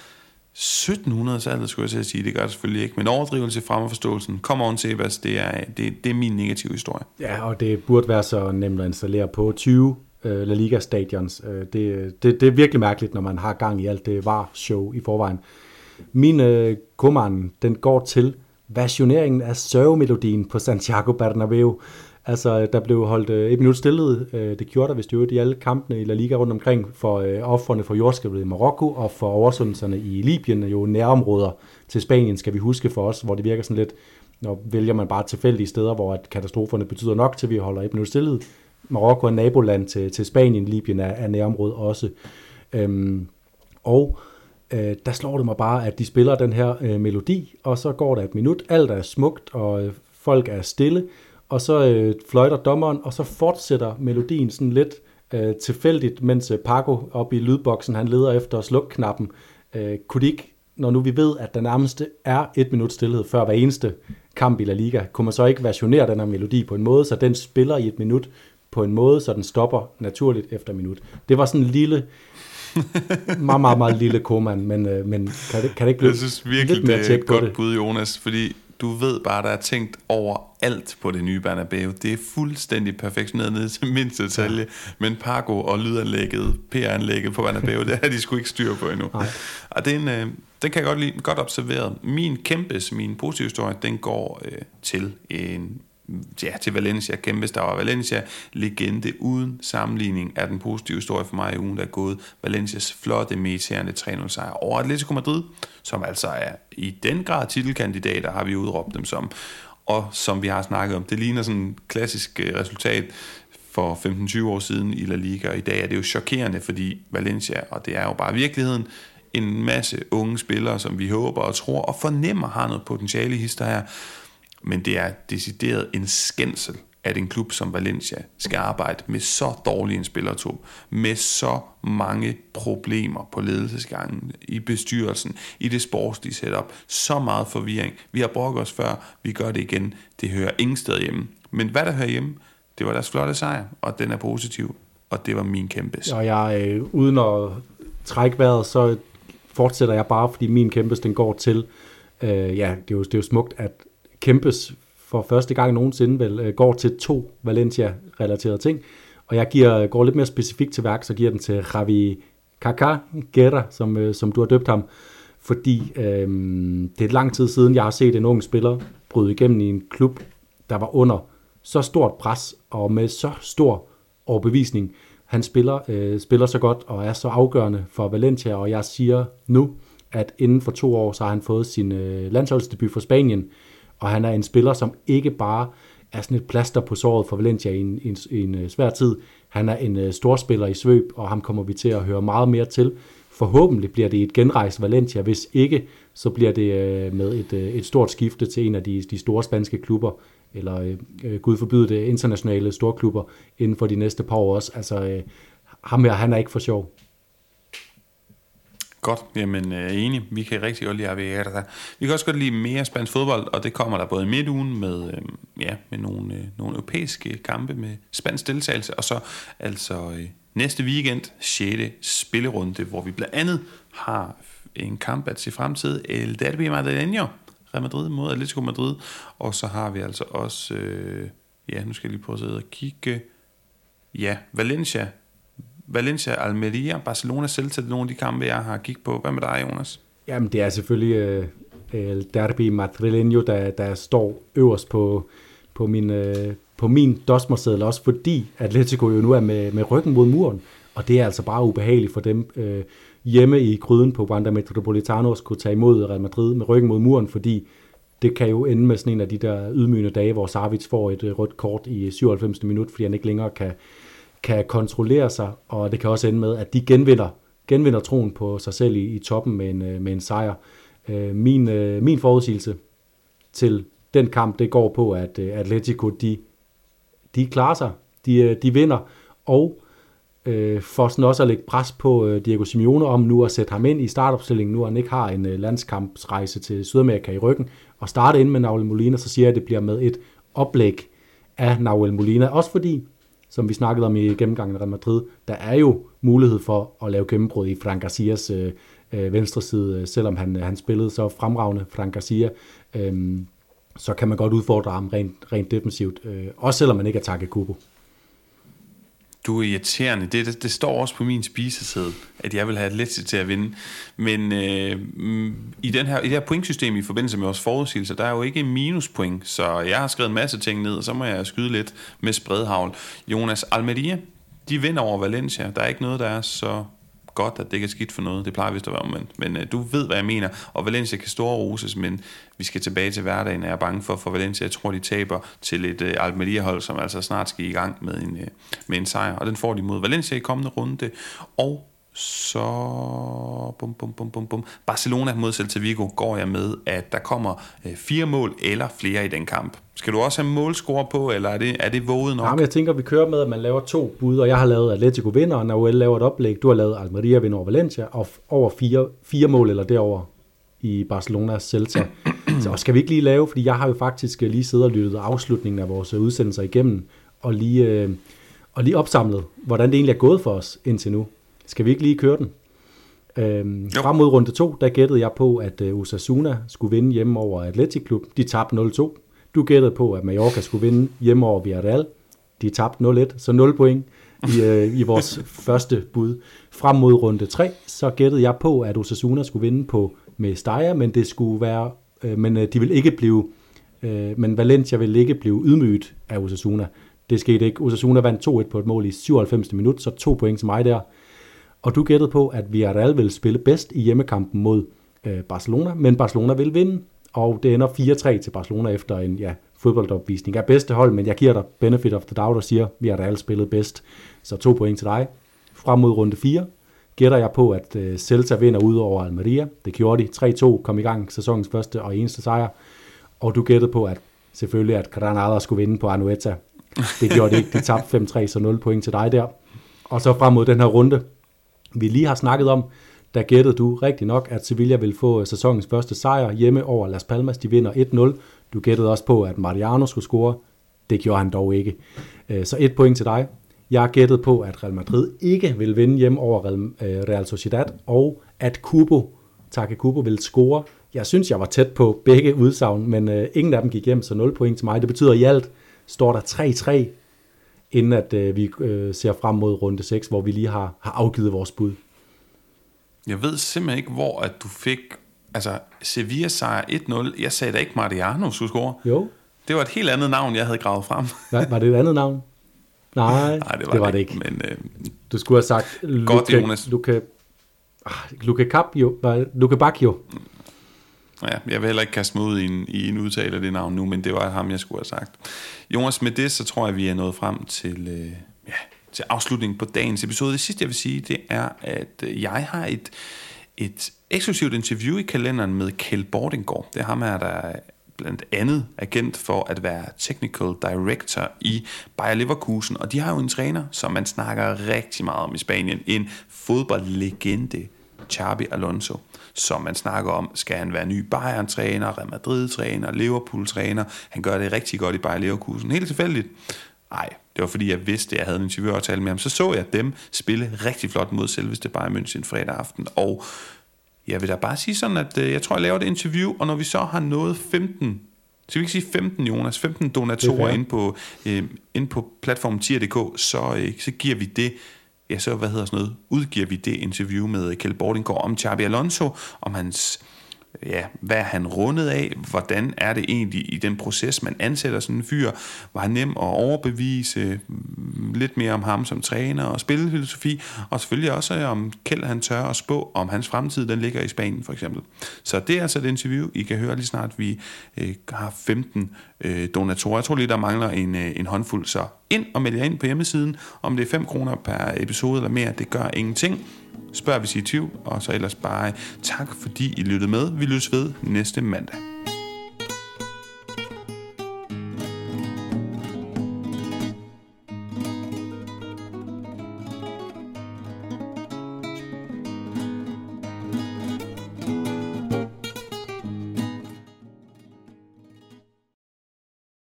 1700-tallet, skulle jeg sige, det gør det selvfølgelig ikke, men overdrivelse frem og forståelsen. Kom on, Sebas, det er, det, det er min negative historie. Ja, og det burde være så nemt at installere på 20 øh, La Liga stadions. Øh, det, det, det er virkelig mærkeligt, når man har gang i alt det var show i forvejen. Min øh, den går til versioneringen af sørgemelodien på Santiago Bernabeu. Altså, der blev holdt øh, et minut stillet. Øh, det gjorde der, hvis det i alle kampene i La Liga rundt omkring for øh, offerne for jordskabet i Marokko og for oversvømmelserne i Libyen, jo nærområder til Spanien, skal vi huske for os, hvor det virker sådan lidt, når vælger man bare tilfældige steder, hvor at katastroferne betyder nok til, at vi holder et minut stillet. Marokko er naboland til, til Spanien, Libyen er, er nærområde også. Øhm, og øh, der slår det mig bare, at de spiller den her øh, melodi, og så går der et minut, alt er smukt, og øh, folk er stille, og så øh, fløjter dommeren, og så fortsætter melodien sådan lidt øh, tilfældigt, mens øh, Paco oppe i lydboksen, han leder efter slukknappen. Øh, kunne de ikke, når nu vi ved, at der nærmest er et minut stillhed før hver eneste kamp i La Liga, kunne man så ikke versionere den her melodi på en måde, så den spiller i et minut på en måde, så den stopper naturligt efter minut. Det var sådan en lille, meget, meget, meget lille koman, men, øh, men kan, det, kan det ikke blive Jeg synes virkelig, lidt mere det er et godt bud, Jonas, fordi du ved bare, der er tænkt over alt på det nye Bernabeu. Det er fuldstændig perfektioneret ned til mindste detalje, ja. men Paco og lydanlægget, PR-anlægget på Bernabeu, det har de sgu ikke styr på endnu. Nej. Og det er en, øh, den kan jeg godt lide, godt observeret. Min kæmpes, min positive historie, den går øh, til en ja, til Valencia kæmpe var Valencia legende uden sammenligning af den positive historie for mig i ugen, der er gået. Valencias flotte, meterende 3-0 sejr over Atletico Madrid, som altså er i den grad titelkandidater, har vi udråbt dem som. Og som vi har snakket om, det ligner sådan et klassisk øh, resultat for 15-20 år siden i La Liga, og i dag er det jo chokerende, fordi Valencia, og det er jo bare virkeligheden, en masse unge spillere, som vi håber og tror og fornemmer har noget potentiale i hister her, men det er decideret en skændsel, at en klub som Valencia skal arbejde med så dårlig en spillertog, med så mange problemer på ledelsesgangen, i bestyrelsen, i det sportslige setup, så meget forvirring. Vi har brugt os før, vi gør det igen, det hører ingen sted hjemme. Men hvad der hører hjemme, det var deres flotte sejr, og den er positiv, og det var min kæmpe. Og jeg, øh, uden at trække vejret, så fortsætter jeg bare, fordi min kæmpe, den går til, øh, ja, det er, jo, det er jo smukt, at kæmpes for første gang nogensinde vel, øh, går til to Valencia-relaterede ting. Og jeg giver, øh, går lidt mere specifikt til værk, så giver den til Javi Kaka Guerra, som, øh, som du har døbt ham. Fordi øh, det er lang tid siden, jeg har set en ung spiller bryde igennem i en klub, der var under så stort pres og med så stor overbevisning. Han spiller, øh, spiller så godt og er så afgørende for Valencia, og jeg siger nu, at inden for to år, så har han fået sin øh, landsholdsdebut for Spanien, og han er en spiller, som ikke bare er sådan et plaster på såret for Valencia i en, en, en øh, svær tid. Han er en uh, storspiller i svøb, og ham kommer vi til at høre meget mere til. Forhåbentlig bliver det et genrejs Valencia. Hvis ikke, så bliver det uh, med et, uh, et stort skifte til en af de, de store spanske klubber, eller uh, gud forbyde det, internationale storklubber inden for de næste par år også. Altså, uh, ham her, han er ikke for sjov. Godt, jamen øh, enig. Vi kan rigtig godt lide Aviata. Vi kan også godt lide mere spansk fodbold, og det kommer der både i midtugen med, øh, ja, med nogle, øh, nogle europæiske kampe med spansk deltagelse, og så altså øh, næste weekend, 6. spillerunde, hvor vi blandt andet har en kamp at se frem til, El Derby Madrileño, Real Madrid mod Atletico Madrid, og så har vi altså også, øh, ja, nu skal jeg lige prøve at sidde og kigge, ja, Valencia Valencia, Almeria, Barcelona, Celta, det nogle af de kampe, jeg har kigget på. Hvad med dig, Jonas? Jamen, det er selvfølgelig øh, El Derby Madrileño, der, der står øverst på, på min, øh, på min dosmerseddel, også fordi Atletico jo nu er med, med ryggen mod muren, og det er altså bare ubehageligt for dem øh, hjemme i gryden på Wanda Metropolitano at skulle tage imod Real Madrid med ryggen mod muren, fordi det kan jo ende med sådan en af de der ydmygende dage, hvor Savic får et øh, rødt kort i 97. minut, fordi han ikke længere kan, kan kontrollere sig, og det kan også ende med, at de genvinder, genvinder troen på sig selv i, i toppen med en, øh, med en sejr. Øh, min, øh, min forudsigelse til den kamp, det går på, at Atletico, de, de klarer sig, de, de vinder, og øh, for sådan også at lægge pres på Diego Simeone om nu at sætte ham ind i startopstillingen, nu han ikke har en landskampsrejse til Sydamerika i ryggen, og starte ind med Nahuel Molina, så siger jeg, at det bliver med et oplæg af Nahuel Molina, også fordi som vi snakkede om i gennemgangen af Real Madrid, der er jo mulighed for at lave gennembrud i Frank Garcias øh, øh, venstre side, øh, selvom han, øh, han spillede så fremragende, Frank Garcia, øh, så kan man godt udfordre ham rent, rent defensivt, øh, også selvom man ikke er takket Kubo. Du er irriterende. Det, det, det står også på min spiseseddel, at jeg vil have Atletico til at vinde. Men øh, i, den her, i det her pointsystem i forbindelse med vores forudsigelser, der er jo ikke minuspoint, så jeg har skrevet en masse ting ned, og så må jeg skyde lidt med spredhavl. Jonas Almeria, de vinder over Valencia. Der er ikke noget, der er så godt, at det ikke er skidt for noget. Det plejer vist at være omvendt. Men øh, du ved, hvad jeg mener. Og Valencia kan store roses, men vi skal tilbage til hverdagen, jeg er bange for. For Valencia, jeg tror, de taber til et øh, Almeria-hold, som altså snart skal i gang med en, øh, med en sejr. Og den får de mod Valencia i kommende runde. Og så bum, bum, bum, bum, bum. Barcelona mod Celta Vigo går jeg med, at der kommer øh, fire mål eller flere i den kamp. Skal du også have målscore på, eller er det, er det våget nok? Jamen, jeg tænker, vi kører med, at man laver to bud, og jeg har lavet Atletico vinder, og Nahuel laver et oplæg. Du har lavet Almeria vinder over Valencia, og over fire, fire mål eller derover i Barcelona Celta. Så skal vi ikke lige lave, fordi jeg har jo faktisk lige siddet og lyttet afslutningen af vores udsendelser igennem, og lige, øh, og lige opsamlet, hvordan det egentlig er gået for os indtil nu. Skal vi ikke lige køre den? Øhm, frem mod runde 2, der gættede jeg på, at uh, Osasuna skulle vinde hjemme over Atletic Klub. De tabte 0-2. Du gættede på, at Mallorca skulle vinde hjemme over Villarreal. De tabte 0-1, så 0 point i, uh, i vores første bud. Frem mod runde 3, så gættede jeg på, at Osasuna skulle vinde på Mestalla, men det skulle være, uh, men uh, de vil ikke blive, uh, men Valencia vil ikke blive ydmyget af Osasuna. Det skete ikke. Osasuna vandt 2-1 på et mål i 97. minut, så to point til mig der. Og du gættede på, at Villarreal vil spille bedst i hjemmekampen mod øh, Barcelona, men Barcelona vil vinde, og det ender 4-3 til Barcelona efter en ja, fodboldopvisning af bedste hold, men jeg giver dig benefit of the doubt og siger, at Villarreal spillet bedst. Så to point til dig. Frem mod runde 4 gætter jeg på, at øh, Celta vinder ud over Almeria. Det gjorde de. 3-2 kom i gang sæsonens første og eneste sejr. Og du gættede på, at selvfølgelig, at Granada skulle vinde på Anueta. Det gjorde de ikke. De tabte 5-3, så 0 point til dig der. Og så frem mod den her runde, vi lige har snakket om, der gættede du rigtig nok, at Sevilla vil få øh, sæsonens første sejr hjemme over Las Palmas. De vinder 1-0. Du gættede også på, at Mariano skulle score. Det gjorde han dog ikke. Øh, så et point til dig. Jeg gættede på, at Real Madrid ikke vil vinde hjemme over øh, Real Sociedad, og at Kubo, Take Kubo vil score. Jeg synes, jeg var tæt på begge udsagn, men ingen af dem gik hjem, så 0 point til mig. Det betyder i alt står der 3-3 inden at øh, vi øh, ser frem mod runde 6, hvor vi lige har, har afgivet vores bud. Jeg ved simpelthen ikke, hvor at du fik... Altså, Sevilla sejr 1-0. Jeg sagde da ikke Mariano skulle score. Jo. Det var et helt andet navn, jeg havde gravet frem. Hvad, var det et andet navn? Nej, Nej det var det, var det ikke. Men, øh, du skulle have sagt godt, Luca, Jonas. Luca, ah, Luca Capio, Luca Bacchio. Ja, jeg vil heller ikke kaste mig ud i en, i en udtale af det navn nu, men det var ham, jeg skulle have sagt. Jonas, med det, så tror jeg, vi er nået frem til, øh, ja, til afslutningen på dagens episode. Det sidste, jeg vil sige, det er, at øh, jeg har et, et eksklusivt interview i kalenderen med Kjell Bordinggaard. Det er ham her, der er blandt andet agent for at være technical director i Bayer Leverkusen. Og de har jo en træner, som man snakker rigtig meget om i Spanien. En fodboldlegende, Xabi Alonso som man snakker om. Skal han være ny Bayern-træner, Real Madrid-træner, Liverpool-træner? Han gør det rigtig godt i Bayer Leverkusen. Helt tilfældigt. Nej, det var fordi, jeg vidste, at jeg havde en interviewaftale med ham. Så så jeg dem spille rigtig flot mod selveste Bayern München fredag aften. Og jeg vil da bare sige sådan, at øh, jeg tror, jeg laver det interview, og når vi så har nået 15 så vi ikke sige 15, Jonas, 15 donatorer ind på, øh, ind på platformen tier.dk, så, øh, så giver vi det ja, så hvad hedder sådan noget, udgiver vi det interview med Kjell Bordingård om Xabi Alonso, om hans ja, hvad er han rundet af? Hvordan er det egentlig i den proces, man ansætter sådan en fyr? Var han nem at overbevise? Lidt mere om ham som træner og spillefilosofi, og selvfølgelig også øh, om Kjeld han tør at spå, om hans fremtid den ligger i Spanien for eksempel. Så det er altså et interview, I kan høre lige snart, vi øh, har 15 øh, donatorer. Jeg tror lige, der mangler en, øh, en håndfuld, så ind og meld jer ind på hjemmesiden. Om det er 5 kroner per episode eller mere, det gør ingenting. Spørg, hvis I er i tvivl, og så ellers bare tak, fordi I lyttede med. Vi lyttes ved næste mandag.